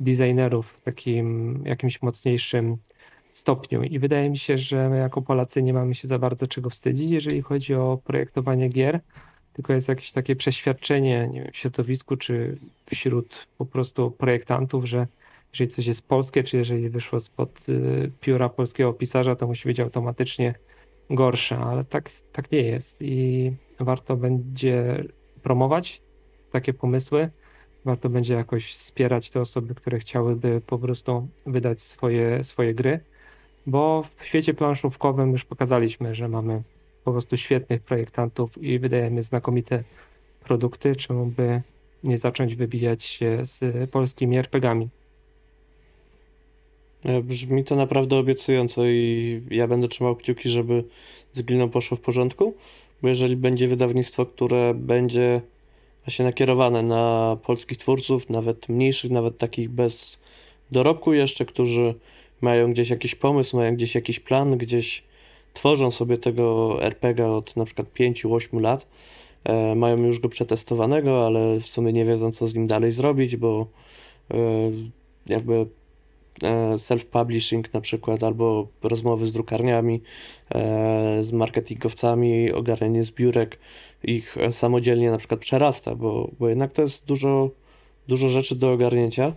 designerów w takim jakimś mocniejszym stopniu. I wydaje mi się, że my jako Polacy nie mamy się za bardzo czego wstydzić, jeżeli chodzi o projektowanie gier, tylko jest jakieś takie przeświadczenie, nie wiem, w środowisku czy wśród po prostu projektantów, że jeżeli coś jest polskie, czy jeżeli wyszło spod y, pióra polskiego pisarza, to musi być automatycznie gorsze, ale tak, tak nie jest. I warto będzie promować takie pomysły, warto będzie jakoś wspierać te osoby, które chciałyby po prostu wydać swoje, swoje gry, bo w świecie planszówkowym już pokazaliśmy, że mamy po prostu świetnych projektantów i wydajemy znakomite produkty, czemu by nie zacząć wybijać się z polskimi RPGami. E, Brzmi to naprawdę obiecująco i ja będę trzymał kciuki, żeby z Gliną poszło w porządku, bo jeżeli będzie wydawnictwo, które będzie właśnie nakierowane na polskich twórców, nawet mniejszych, nawet takich bez dorobku jeszcze, którzy mają gdzieś jakiś pomysł, mają gdzieś jakiś plan, gdzieś tworzą sobie tego RPG od na przykład 5-8 lat, e, mają już go przetestowanego, ale w sumie nie wiedzą, co z nim dalej zrobić, bo e, jakby e, self-publishing na przykład, albo rozmowy z drukarniami, e, z marketingowcami, ogarnianie zbiórek, ich e, samodzielnie na przykład przerasta, bo, bo jednak to jest dużo, dużo rzeczy do ogarnięcia.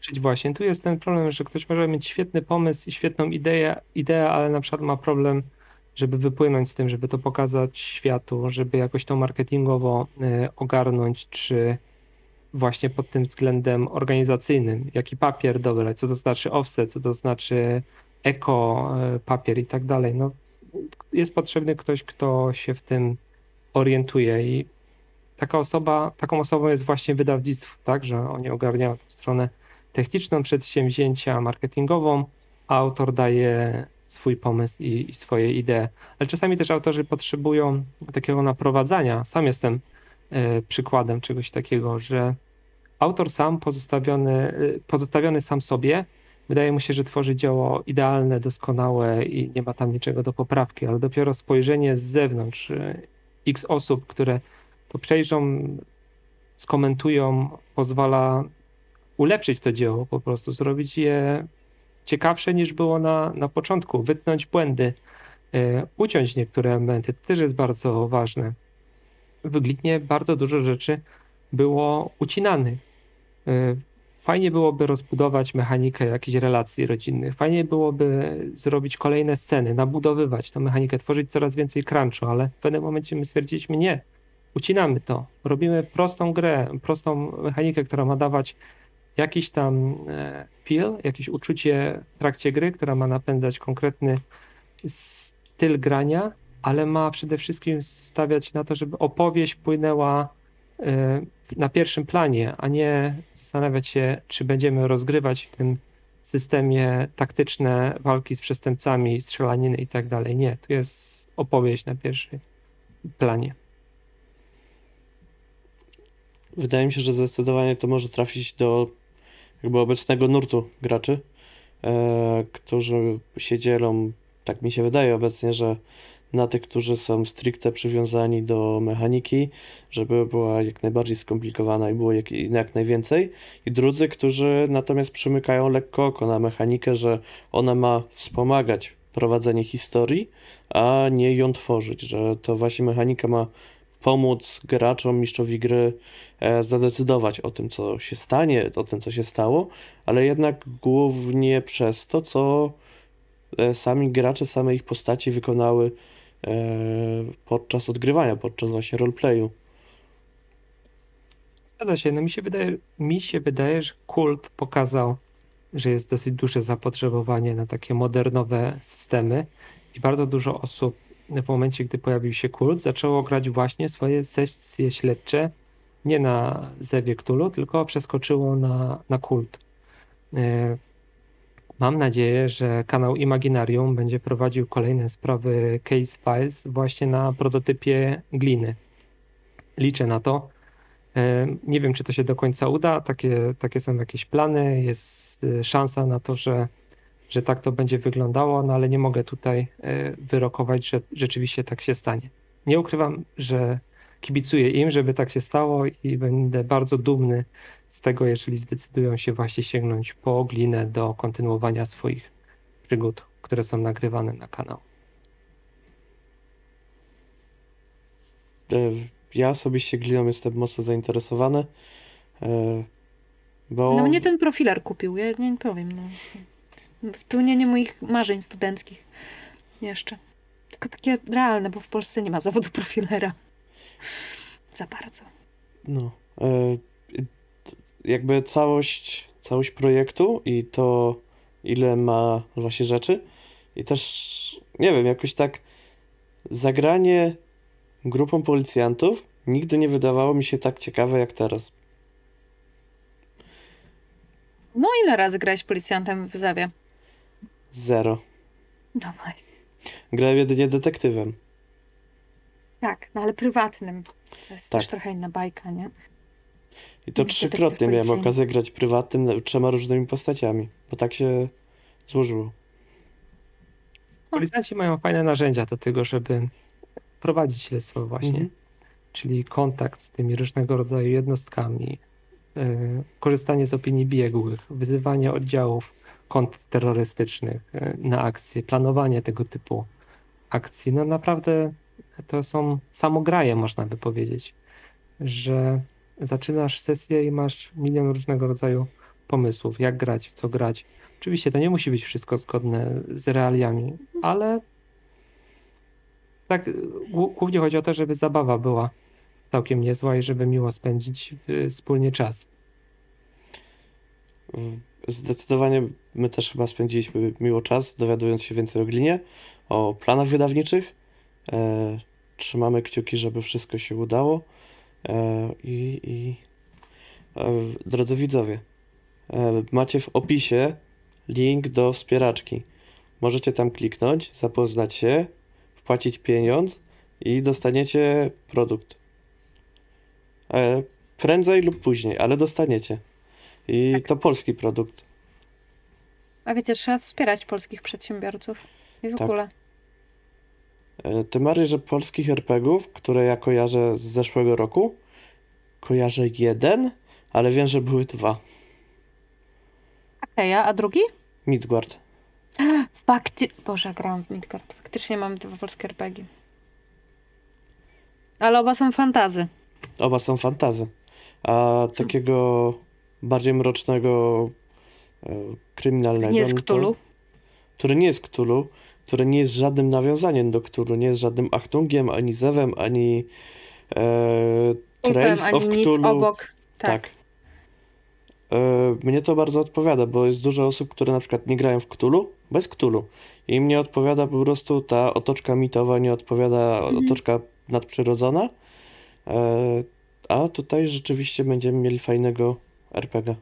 Czyli właśnie tu jest ten problem, że ktoś może mieć świetny pomysł i świetną ideę, ideę, ale na przykład ma problem, żeby wypłynąć z tym, żeby to pokazać światu, żeby jakoś to marketingowo e, ogarnąć, czy właśnie pod tym względem organizacyjnym, jaki papier dobrać, co to znaczy offset, co to znaczy eko e, papier i tak dalej. No, jest potrzebny ktoś, kto się w tym orientuje i taka osoba, taką osobą jest właśnie wydawnictwo, tak, że oni ogarniają tę stronę techniczną przedsięwzięcia, marketingową, a autor daje swój pomysł i, i swoje idee. Ale czasami też autorzy potrzebują takiego naprowadzania. Sam jestem e, przykładem czegoś takiego, że autor sam pozostawiony, e, pozostawiony sam sobie, wydaje mu się, że tworzy dzieło idealne, doskonałe i nie ma tam niczego do poprawki, ale dopiero spojrzenie z zewnątrz, e, x osób, które to przejrzą, skomentują, pozwala ulepszyć to dzieło, po prostu zrobić je ciekawsze niż było na, na początku, wytnąć błędy, e, uciąć niektóre elementy, to też jest bardzo ważne. W Glitnie bardzo dużo rzeczy było ucinanych. E, Fajnie byłoby rozbudować mechanikę jakichś relacji rodzinnych. Fajnie byłoby zrobić kolejne sceny, nabudowywać tę mechanikę, tworzyć coraz więcej crunchu, ale w pewnym momencie my stwierdziliśmy nie. Ucinamy to. Robimy prostą grę, prostą mechanikę, która ma dawać jakiś tam feel, jakieś uczucie w trakcie gry, która ma napędzać konkretny styl grania, ale ma przede wszystkim stawiać na to, żeby opowieść płynęła e, na pierwszym planie, a nie zastanawiać się, czy będziemy rozgrywać w tym systemie taktyczne walki z przestępcami, strzelaniny i tak dalej. Nie, tu jest opowieść na pierwszym planie. Wydaje mi się, że zdecydowanie to może trafić do jakby obecnego nurtu graczy, e, którzy się dzielą, tak mi się wydaje obecnie, że na tych, którzy są stricte przywiązani do mechaniki, żeby była jak najbardziej skomplikowana i było jak, jak najwięcej, i drudzy, którzy natomiast przymykają lekko oko na mechanikę, że ona ma wspomagać prowadzenie historii, a nie ją tworzyć, że to właśnie mechanika ma pomóc graczom, mistrzowi gry e, zadecydować o tym, co się stanie, o tym, co się stało, ale jednak głównie przez to, co e, sami gracze, same ich postaci wykonały e, podczas odgrywania, podczas właśnie roleplayu. Zgadza się. No mi się wydaje, mi się wydaje, że kult pokazał, że jest dosyć duże zapotrzebowanie na takie modernowe systemy i bardzo dużo osób w momencie, gdy pojawił się kult, zaczęło grać właśnie swoje sesje śledcze nie na Zewie Cthulhu, tylko przeskoczyło na, na kult. E, Mam nadzieję, że kanał Imaginarium będzie prowadził kolejne sprawy Case Files właśnie na prototypie gliny. Liczę na to. E, Nie wiem, czy to się do końca uda. Takie, takie są jakieś plany. Jest e, szansa na to, że, że tak to będzie wyglądało, no ale nie mogę tutaj e, wyrokować, że rzeczywiście tak się stanie. Nie ukrywam, że kibicuję im, żeby tak się stało i będę bardzo dumny z tego, jeżeli zdecydują się właśnie sięgnąć po glinę do kontynuowania swoich przygód, które są nagrywane na kanał. E, Ja osobiście gliną jestem mocno zainteresowany, e, bo No mnie ten profiler kupił, ja nie powiem. No. Spełnienie moich marzeń studenckich jeszcze. Tylko takie realne, bo w Polsce nie ma zawodu profilera. Za bardzo. no, e, jakby całość, całość projektu i to, ile ma właśnie rzeczy i też, nie wiem, jakoś tak zagranie grupą policjantów nigdy nie wydawało mi się tak ciekawe jak teraz. No ile razy grałeś policjantem w Zawie? Zero. No właśnie. Grałem jedynie detektywem. Tak, no ale prywatnym. To jest Tak. też trochę inna bajka, nie? I to Detektyw trzykrotnie miałem okazję grać prywatnym trzema różnymi postaciami, bo tak się złożyło. Policjanci mają fajne narzędzia do tego, żeby prowadzić śledztwo właśnie, Mhm. czyli kontakt z tymi różnego rodzaju jednostkami, yy, korzystanie z opinii biegłych, wyzywanie oddziałów kontrterrorystycznych yy, na akcje, planowanie tego typu akcji. No naprawdę to są samograje, można by powiedzieć, że zaczynasz sesję i masz milion różnego rodzaju pomysłów, jak grać, co grać. Oczywiście to nie musi być wszystko zgodne z realiami, ale tak głó- głównie chodzi o to, żeby zabawa była całkiem niezła i żeby miło spędzić y, wspólnie czas. Zdecydowanie my też chyba spędziliśmy miło czas, dowiadując się więcej o glinie, o planach wydawniczych. E, trzymamy kciuki, żeby wszystko się udało. E, I, i e, drodzy widzowie, e, macie w opisie link do wspieraczki. Możecie tam kliknąć, zapoznać się, wpłacić pieniądz i dostaniecie produkt. E, prędzej lub później, ale dostaniecie. I Tak. to polski produkt. A wiecie, trzeba wspierać polskich przedsiębiorców. I w Tak. ogóle. E, Tym bardziej, że polskich RPGów, które ja kojarzę z zeszłego roku, kojarzę jeden, ale wiem, że były dwa. Okej, a drugi? Midgard. <gasps> Fakty... Boże, grałam w Midgard. Faktycznie mam dwa polskie RPG. Ale oba są fantazy. Oba są fantazy. A takiego bardziej mrocznego, e, kryminalnego, Nie jest no to- Cthulhu. który nie jest Cthulhu, który nie jest żadnym nawiązaniem do Cthulhu, nie jest żadnym Achtungiem, ani Zewem, ani e, Trails ani of nic Cthulhu. obok. Tak. Tak. E, Mnie to bardzo odpowiada, bo jest dużo osób, które na przykład nie grają w Cthulhu, bez Cthulhu. I mnie odpowiada po prostu ta otoczka mitowa, nie odpowiada Mhm. otoczka nadprzyrodzona. E, A tutaj rzeczywiście będziemy mieli fajnego RPG.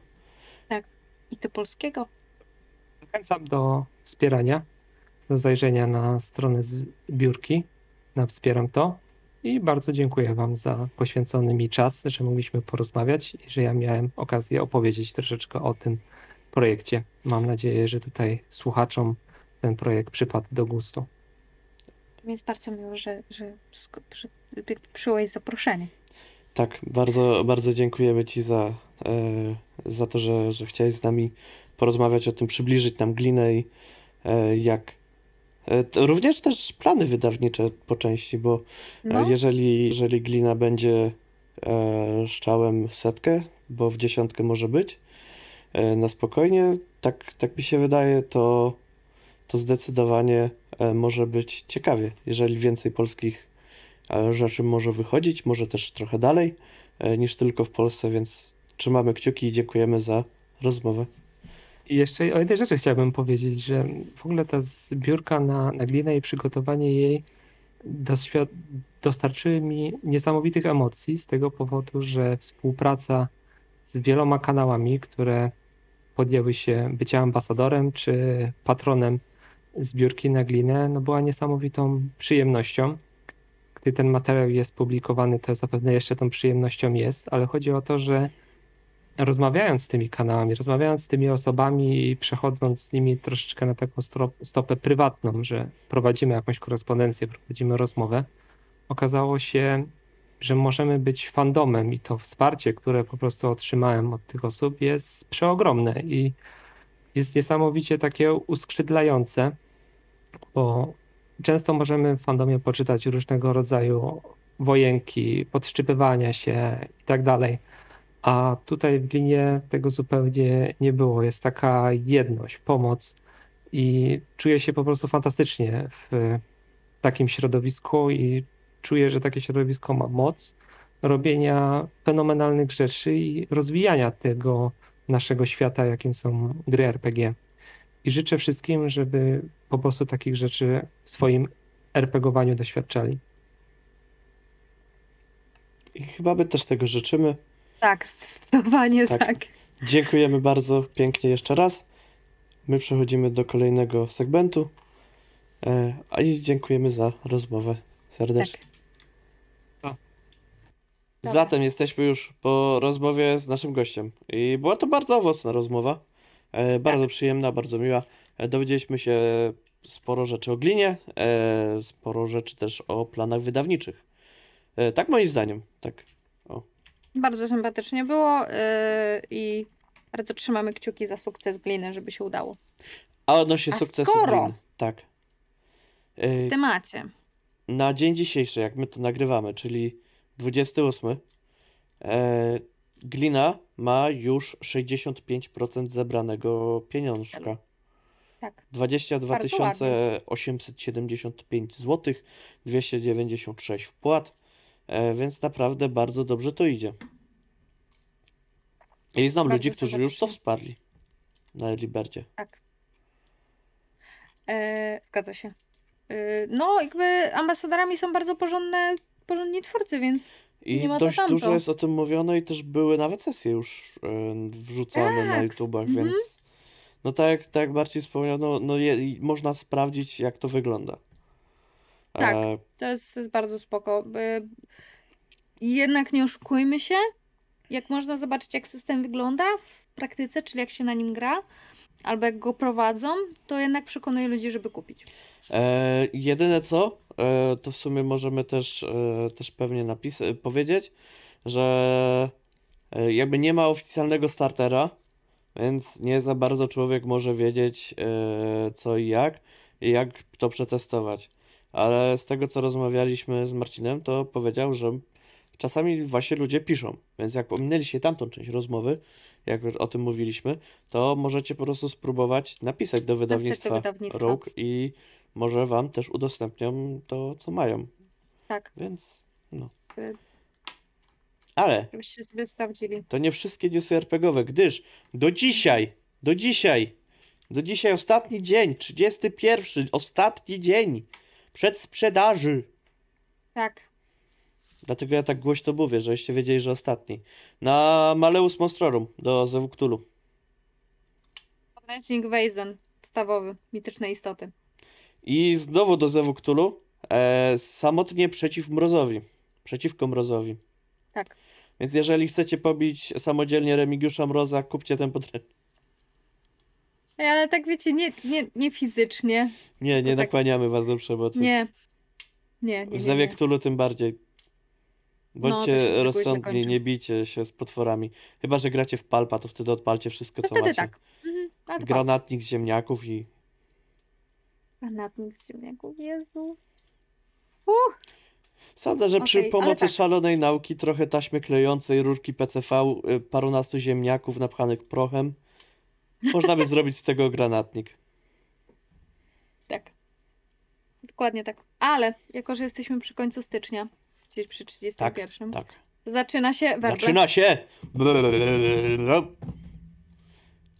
I to polskiego. Zachęcam do wspierania, do zajrzenia na stronę zbiórki, na Wspieram To i bardzo dziękuję Wam za poświęcony mi czas, że mogliśmy porozmawiać i że ja miałem okazję opowiedzieć troszeczkę o tym projekcie. Mam nadzieję, że tutaj słuchaczom ten projekt przypadł do gustu. Mi jest bardzo miło, że, że, że przyjąłeś zaproszenie. Tak, bardzo, bardzo dziękujemy Ci za, e, za to, że, że chciałeś z nami porozmawiać o tym, przybliżyć nam glinę i e, jak. E, również też plany wydawnicze po części, bo No, jeżeli, jeżeli glina będzie szczałem setkę, bo w dziesiątkę może być, na spokojnie, tak, tak mi się wydaje, to, to zdecydowanie może być ciekawie, jeżeli więcej polskich rzeczy może wychodzić, może też trochę dalej e, niż tylko w Polsce, więc trzymamy kciuki i dziękujemy za rozmowę. I jeszcze o jednej rzeczy chciałbym powiedzieć, że w ogóle ta zbiórka na, na glinę i przygotowanie jej dostarczyły mi niesamowitych emocji z tego powodu, że współpraca z wieloma kanałami, które podjęły się bycia ambasadorem czy patronem zbiórki na glinę, no była niesamowitą przyjemnością. Gdy ten materiał jest publikowany, to zapewne jeszcze tą przyjemnością jest, ale chodzi o to, że rozmawiając z tymi kanałami, rozmawiając z tymi osobami i przechodząc z nimi troszeczkę na taką stopę prywatną, że prowadzimy jakąś korespondencję, prowadzimy rozmowę, okazało się, że możemy być fandomem i to wsparcie, które po prostu otrzymałem od tych osób jest przeogromne i jest niesamowicie takie uskrzydlające, bo często możemy w fandomie poczytać różnego rodzaju wojenki, podszczypywania się i tak dalej. A tutaj w linie tego zupełnie nie było. Jest taka jedność, pomoc i czuję się po prostu fantastycznie w takim środowisku i czuję, że takie środowisko ma moc robienia fenomenalnych rzeczy i rozwijania tego naszego świata, jakim są gry RPG. I życzę wszystkim, żeby po prostu takich rzeczy w swoim RPGowaniu doświadczali. I chyba my też tego życzymy. tak, zdecydowanie Tak. tak. Dziękujemy bardzo pięknie jeszcze raz. My przechodzimy do kolejnego segmentu. E, a i dziękujemy za rozmowę serdecznie. Tak. Zatem jesteśmy już po rozmowie z naszym gościem. I była to bardzo owocna rozmowa. E, bardzo przyjemna, bardzo miła. E, dowiedzieliśmy się sporo rzeczy o glinie, e, sporo rzeczy też o planach wydawniczych. Tak moim zdaniem. Tak. Bardzo sympatycznie było i bardzo trzymamy kciuki za sukces gliny, żeby się udało. A odnośnie A sukcesu skoro- Glin. Tak. W temacie. na dzień dzisiejszy, jak my to nagrywamy, czyli 28, e, Glina ma już 65% zebranego pieniążka. Tak. 22 Bardzo ładnie. 875 zł, 296 wpłat. więc naprawdę bardzo dobrze to idzie. I znam Bardzo ludzi, którzy już to wsparli na Libercie. Tak. E, zgadza się. E, no, jakby ambasadorami są bardzo porządne, porządni twórcy, więc I Nie ma to dość tamto. dużo jest o tym mówione i też były nawet sesje już e, wrzucane na Tak, YouTubach, mhm. więc no tak, jak- tak jak Marcin wspomniał, no, je, można sprawdzić jak to wygląda. Tak. E, to jest, to jest bardzo spoko. E, jednak nie oszukujmy się, jak można zobaczyć, jak system wygląda w praktyce, czyli jak się na nim gra, albo jak go prowadzą, to jednak przekonuje ludzi, żeby kupić. E, jedyne co, e, to w sumie możemy też, e, też pewnie napis- powiedzieć, że e, jakby nie ma oficjalnego startera, więc nie za bardzo człowiek może wiedzieć e, co i jak i jak to przetestować. Ale z tego co rozmawialiśmy z Marcinem, to powiedział, że czasami właśnie ludzie piszą, więc jak pominęliście tamtą część rozmowy, jak o tym mówiliśmy, to możecie po prostu spróbować napisać do wydawnictwa wydawnictwa. Rogue i może wam też udostępnią to, co mają. Tak. Więc no. Ale Żebyście sobie sprawdzili. to nie wszystkie newsy RPGowe, gdyż do dzisiaj, do dzisiaj, do dzisiaj ostatni dzień, 31, ostatni dzień przed sprzedaży. Tak. Dlatego ja tak głośno mówię, żebyście wiedzieli, że ostatni. Na Maleus Monstrorum do Zewuktulu. Podręcznik Weizen, podstawowy, mityczne istoty. I znowu do Zewuktulu. E, samotnie przeciw Mrozowi. Przeciwko Mrozowi. Tak. Więc jeżeli chcecie pobić samodzielnie Remigiusza Mroza, kupcie ten podręcznik. Ej, Ale tak wiecie, nie, nie, nie fizycznie. Nie, nie tak- nakłaniamy was do przemocy. Nie. Nie, nie, W nie, nie. Tym bardziej. No, Bądźcie źle rozsądni, nie bijcie się z potworami. Chyba, że gracie w palpa, to wtedy odpalcie wszystko, To co wtedy macie. tak. Mhm, to Granatnik z ziemniaków i... Granatnik z ziemniaków, Jezu. Sądzę, że przy Okej, ale pomocy tak. szalonej nauki, trochę taśmy klejącej, rurki PCV, y, parunastu ziemniaków napchanych prochem, można by <laughs> zrobić z tego granatnik. Tak. Dokładnie tak. Ale, jako że jesteśmy przy końcu stycznia, gdzieś przy 31, Tak. zaczyna się werble. Zaczyna się!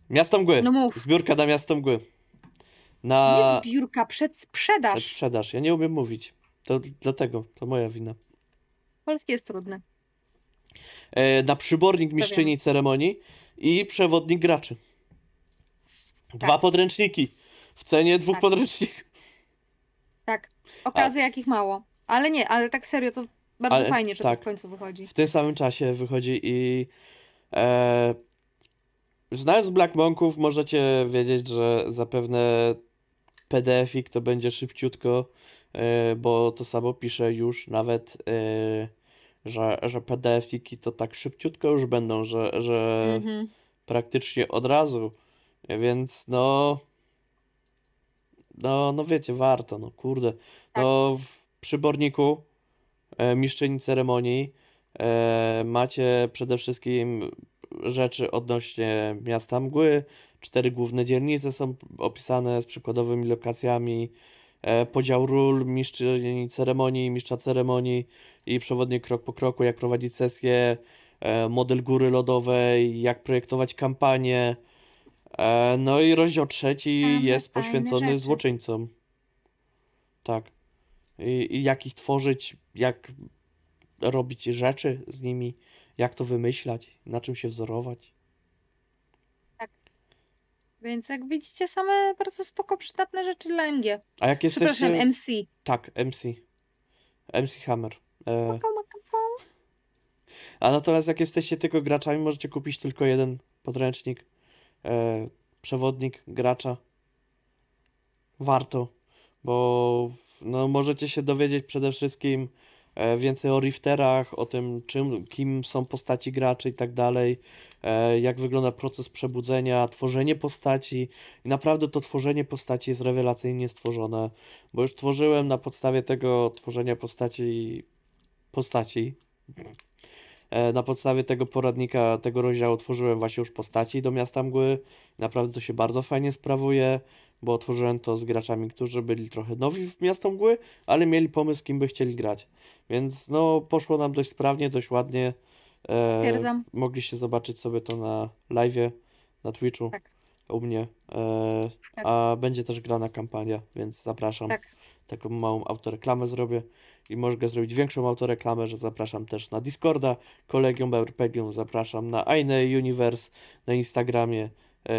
Miasto Mgły. No mów. Zbiórka na Miasto Mgły. Na Nie zbiórka, przedsprzedaż. sprzedaż. Ja nie umiem mówić. To dlatego, to moja wina. Polski jest trudny. E, na przybornik mistrzyni ceremonii i przewodnik graczy. Dwa Tak. podręczniki. W cenie dwóch Tak. podręczników. Tak. Okazji jakich mało. Ale nie, ale tak serio, to bardzo Ale fajnie, że tak. to w końcu wychodzi. W tym samym czasie wychodzi i e, znając Black Monków możecie wiedzieć, że zapewne PDF-ik to będzie szybciutko, e, bo to samo pisze już nawet, e, że, że PDF-iki to tak szybciutko już będą, że, że Mhm. praktycznie od razu, więc no no, no wiecie, warto, no kurde. No w przyborniku mistrzyni ceremonii e, macie przede wszystkim rzeczy odnośnie miasta mgły. Cztery główne dzielnice są opisane z przykładowymi lokacjami. E, podział ról mistrzyni ceremonii, mistrza ceremonii i przewodnik krok po kroku, jak prowadzić sesję, e, model góry lodowej, jak projektować kampanię. E, no i rozdział trzeci jest poświęcony rzeczy. złoczyńcom. Tak. Jak ich tworzyć, jak robić rzeczy z nimi, jak to wymyślać, na czym się wzorować. Więc jak widzicie, same bardzo spoko, przydatne rzeczy dla MG. A jak Przepraszam, jesteście... MC. Tak, MC. MC Hammer. E, a natomiast jak jesteście tylko graczami, możecie kupić tylko jeden podręcznik. E, przewodnik gracza. Warto, bo no, możecie się dowiedzieć przede wszystkim e, więcej o rifterach, o tym, czym, kim są postaci graczy i tak dalej, e, jak wygląda proces przebudzenia, tworzenie postaci. I naprawdę to tworzenie postaci jest rewelacyjnie stworzone, bo już tworzyłem na podstawie tego tworzenia postaci postaci. E, Na podstawie tego poradnika, tego rozdziału tworzyłem właśnie już postaci do Miasta Mgły. Naprawdę to się bardzo fajnie sprawuje, bo tworzyłem to z graczami, którzy byli trochę nowi w Miasto Mgły, ale mieli pomysł, kim by chcieli grać. Więc no, poszło nam dość sprawnie, dość ładnie. E, mogliście zobaczyć sobie to na live'ie, na Twitchu, Tak. u mnie. E, Tak. A będzie też grana kampania, więc zapraszam. Tak. Taką małą autoreklamę zrobię i mogę zrobić większą autoreklamę, że zapraszam też na Discorda, Kolegium RPG, zapraszam na Aine Universe na Instagramie,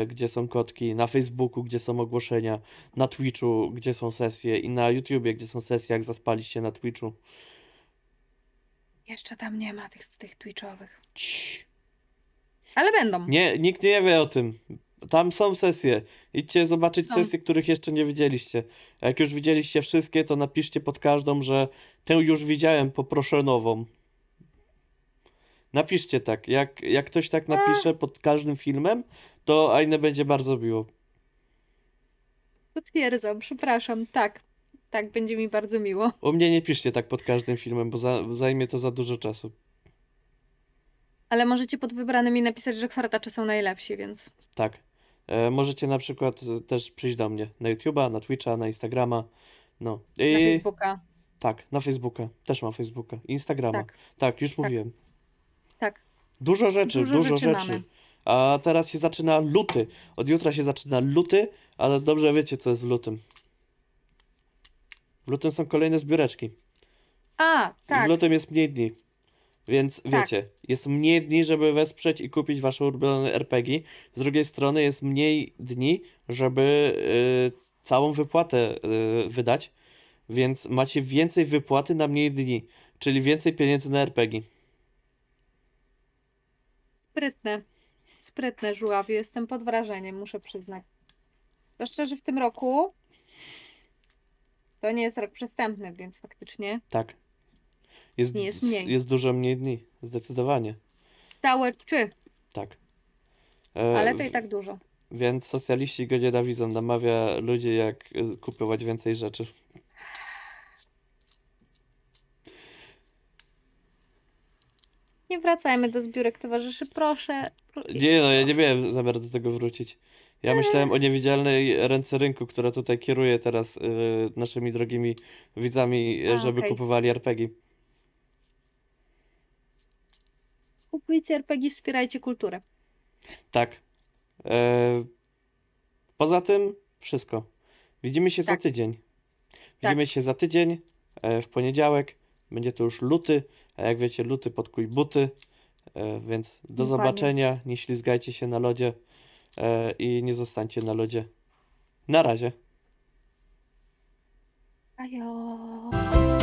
gdzie są kotki, na Facebooku, gdzie są ogłoszenia, na Twitchu, gdzie są sesje i na YouTubie, gdzie są sesje, jak zaspaliście na Twitchu. Jeszcze tam nie ma tych, tych Twitchowych. Cii. Ale będą. Nie, nikt nie wie o tym. Tam są sesje. Idźcie zobaczyć Są. sesje, których jeszcze nie widzieliście. A jak już widzieliście wszystkie, to napiszcie pod każdą, że tę już widziałem, poproszę nową. Napiszcie tak. Jak, jak ktoś tak napisze pod każdym filmem, to Aine będzie bardzo miło. Potwierdzam, przepraszam. Tak. Tak, będzie mi bardzo miło. U mnie nie piszcie tak pod każdym filmem, bo za, zajmie to za dużo czasu. Ale możecie pod wybranymi napisać, że kwartacze są najlepsi, więc Tak. E, możecie na przykład e, też przyjść do mnie na YouTube'a, na Twitcha, na Instagrama. No. na I Facebooka. tak, na Facebooka. Też mam Facebooka. Instagrama. Tak. Tak, już mówiłem. Tak. Dużo rzeczy, Dużo dużo, rzeczy rzeczy. A teraz się zaczyna luty. Od jutra się zaczyna luty, ale dobrze wiecie, co jest w lutym. W lutym są kolejne zbióreczki. A, I w tak. lutym jest mniej dni. Więc Tak. wiecie, jest mniej dni, żeby wesprzeć i kupić wasze ulubione RPG. Z drugiej strony jest mniej dni, żeby y, całą wypłatę y, wydać. Więc macie więcej wypłaty na mniej dni, czyli więcej pieniędzy na RPG. Sprytne. Sprytne, żuławiu. Jestem pod wrażeniem, muszę przyznać. Zwłaszcza, że w tym roku to nie jest rok przestępny, więc faktycznie Tak. Jest, Nie jest mniej. jest dużo mniej dni, zdecydowanie. całe trzy, Tak. E, ale to i tak dużo. Więc socjaliści go nienawidzą, namawia ludzi, jak y, kupować więcej rzeczy. Nie wracajmy do zbiórek towarzyszy, proszę. Pro- Nie no, ja nie miałem zamiaru do tego wrócić. Ja myślałem o niewidzialnej ręce rynku, która tutaj kieruje teraz y, naszymi drogimi widzami, A, żeby okej. kupowali RPG. Kupujcie RPG, wspierajcie kulturę. Tak. E, poza tym wszystko. Widzimy się za Tak. tydzień. Widzimy się za tydzień, e, w poniedziałek. Będzie to już luty, a jak wiecie, luty podkuj buty. E, więc do Dokładnie. zobaczenia. Nie ślizgajcie się na lodzie e, i nie zostańcie na lodzie. Na razie. Ajo.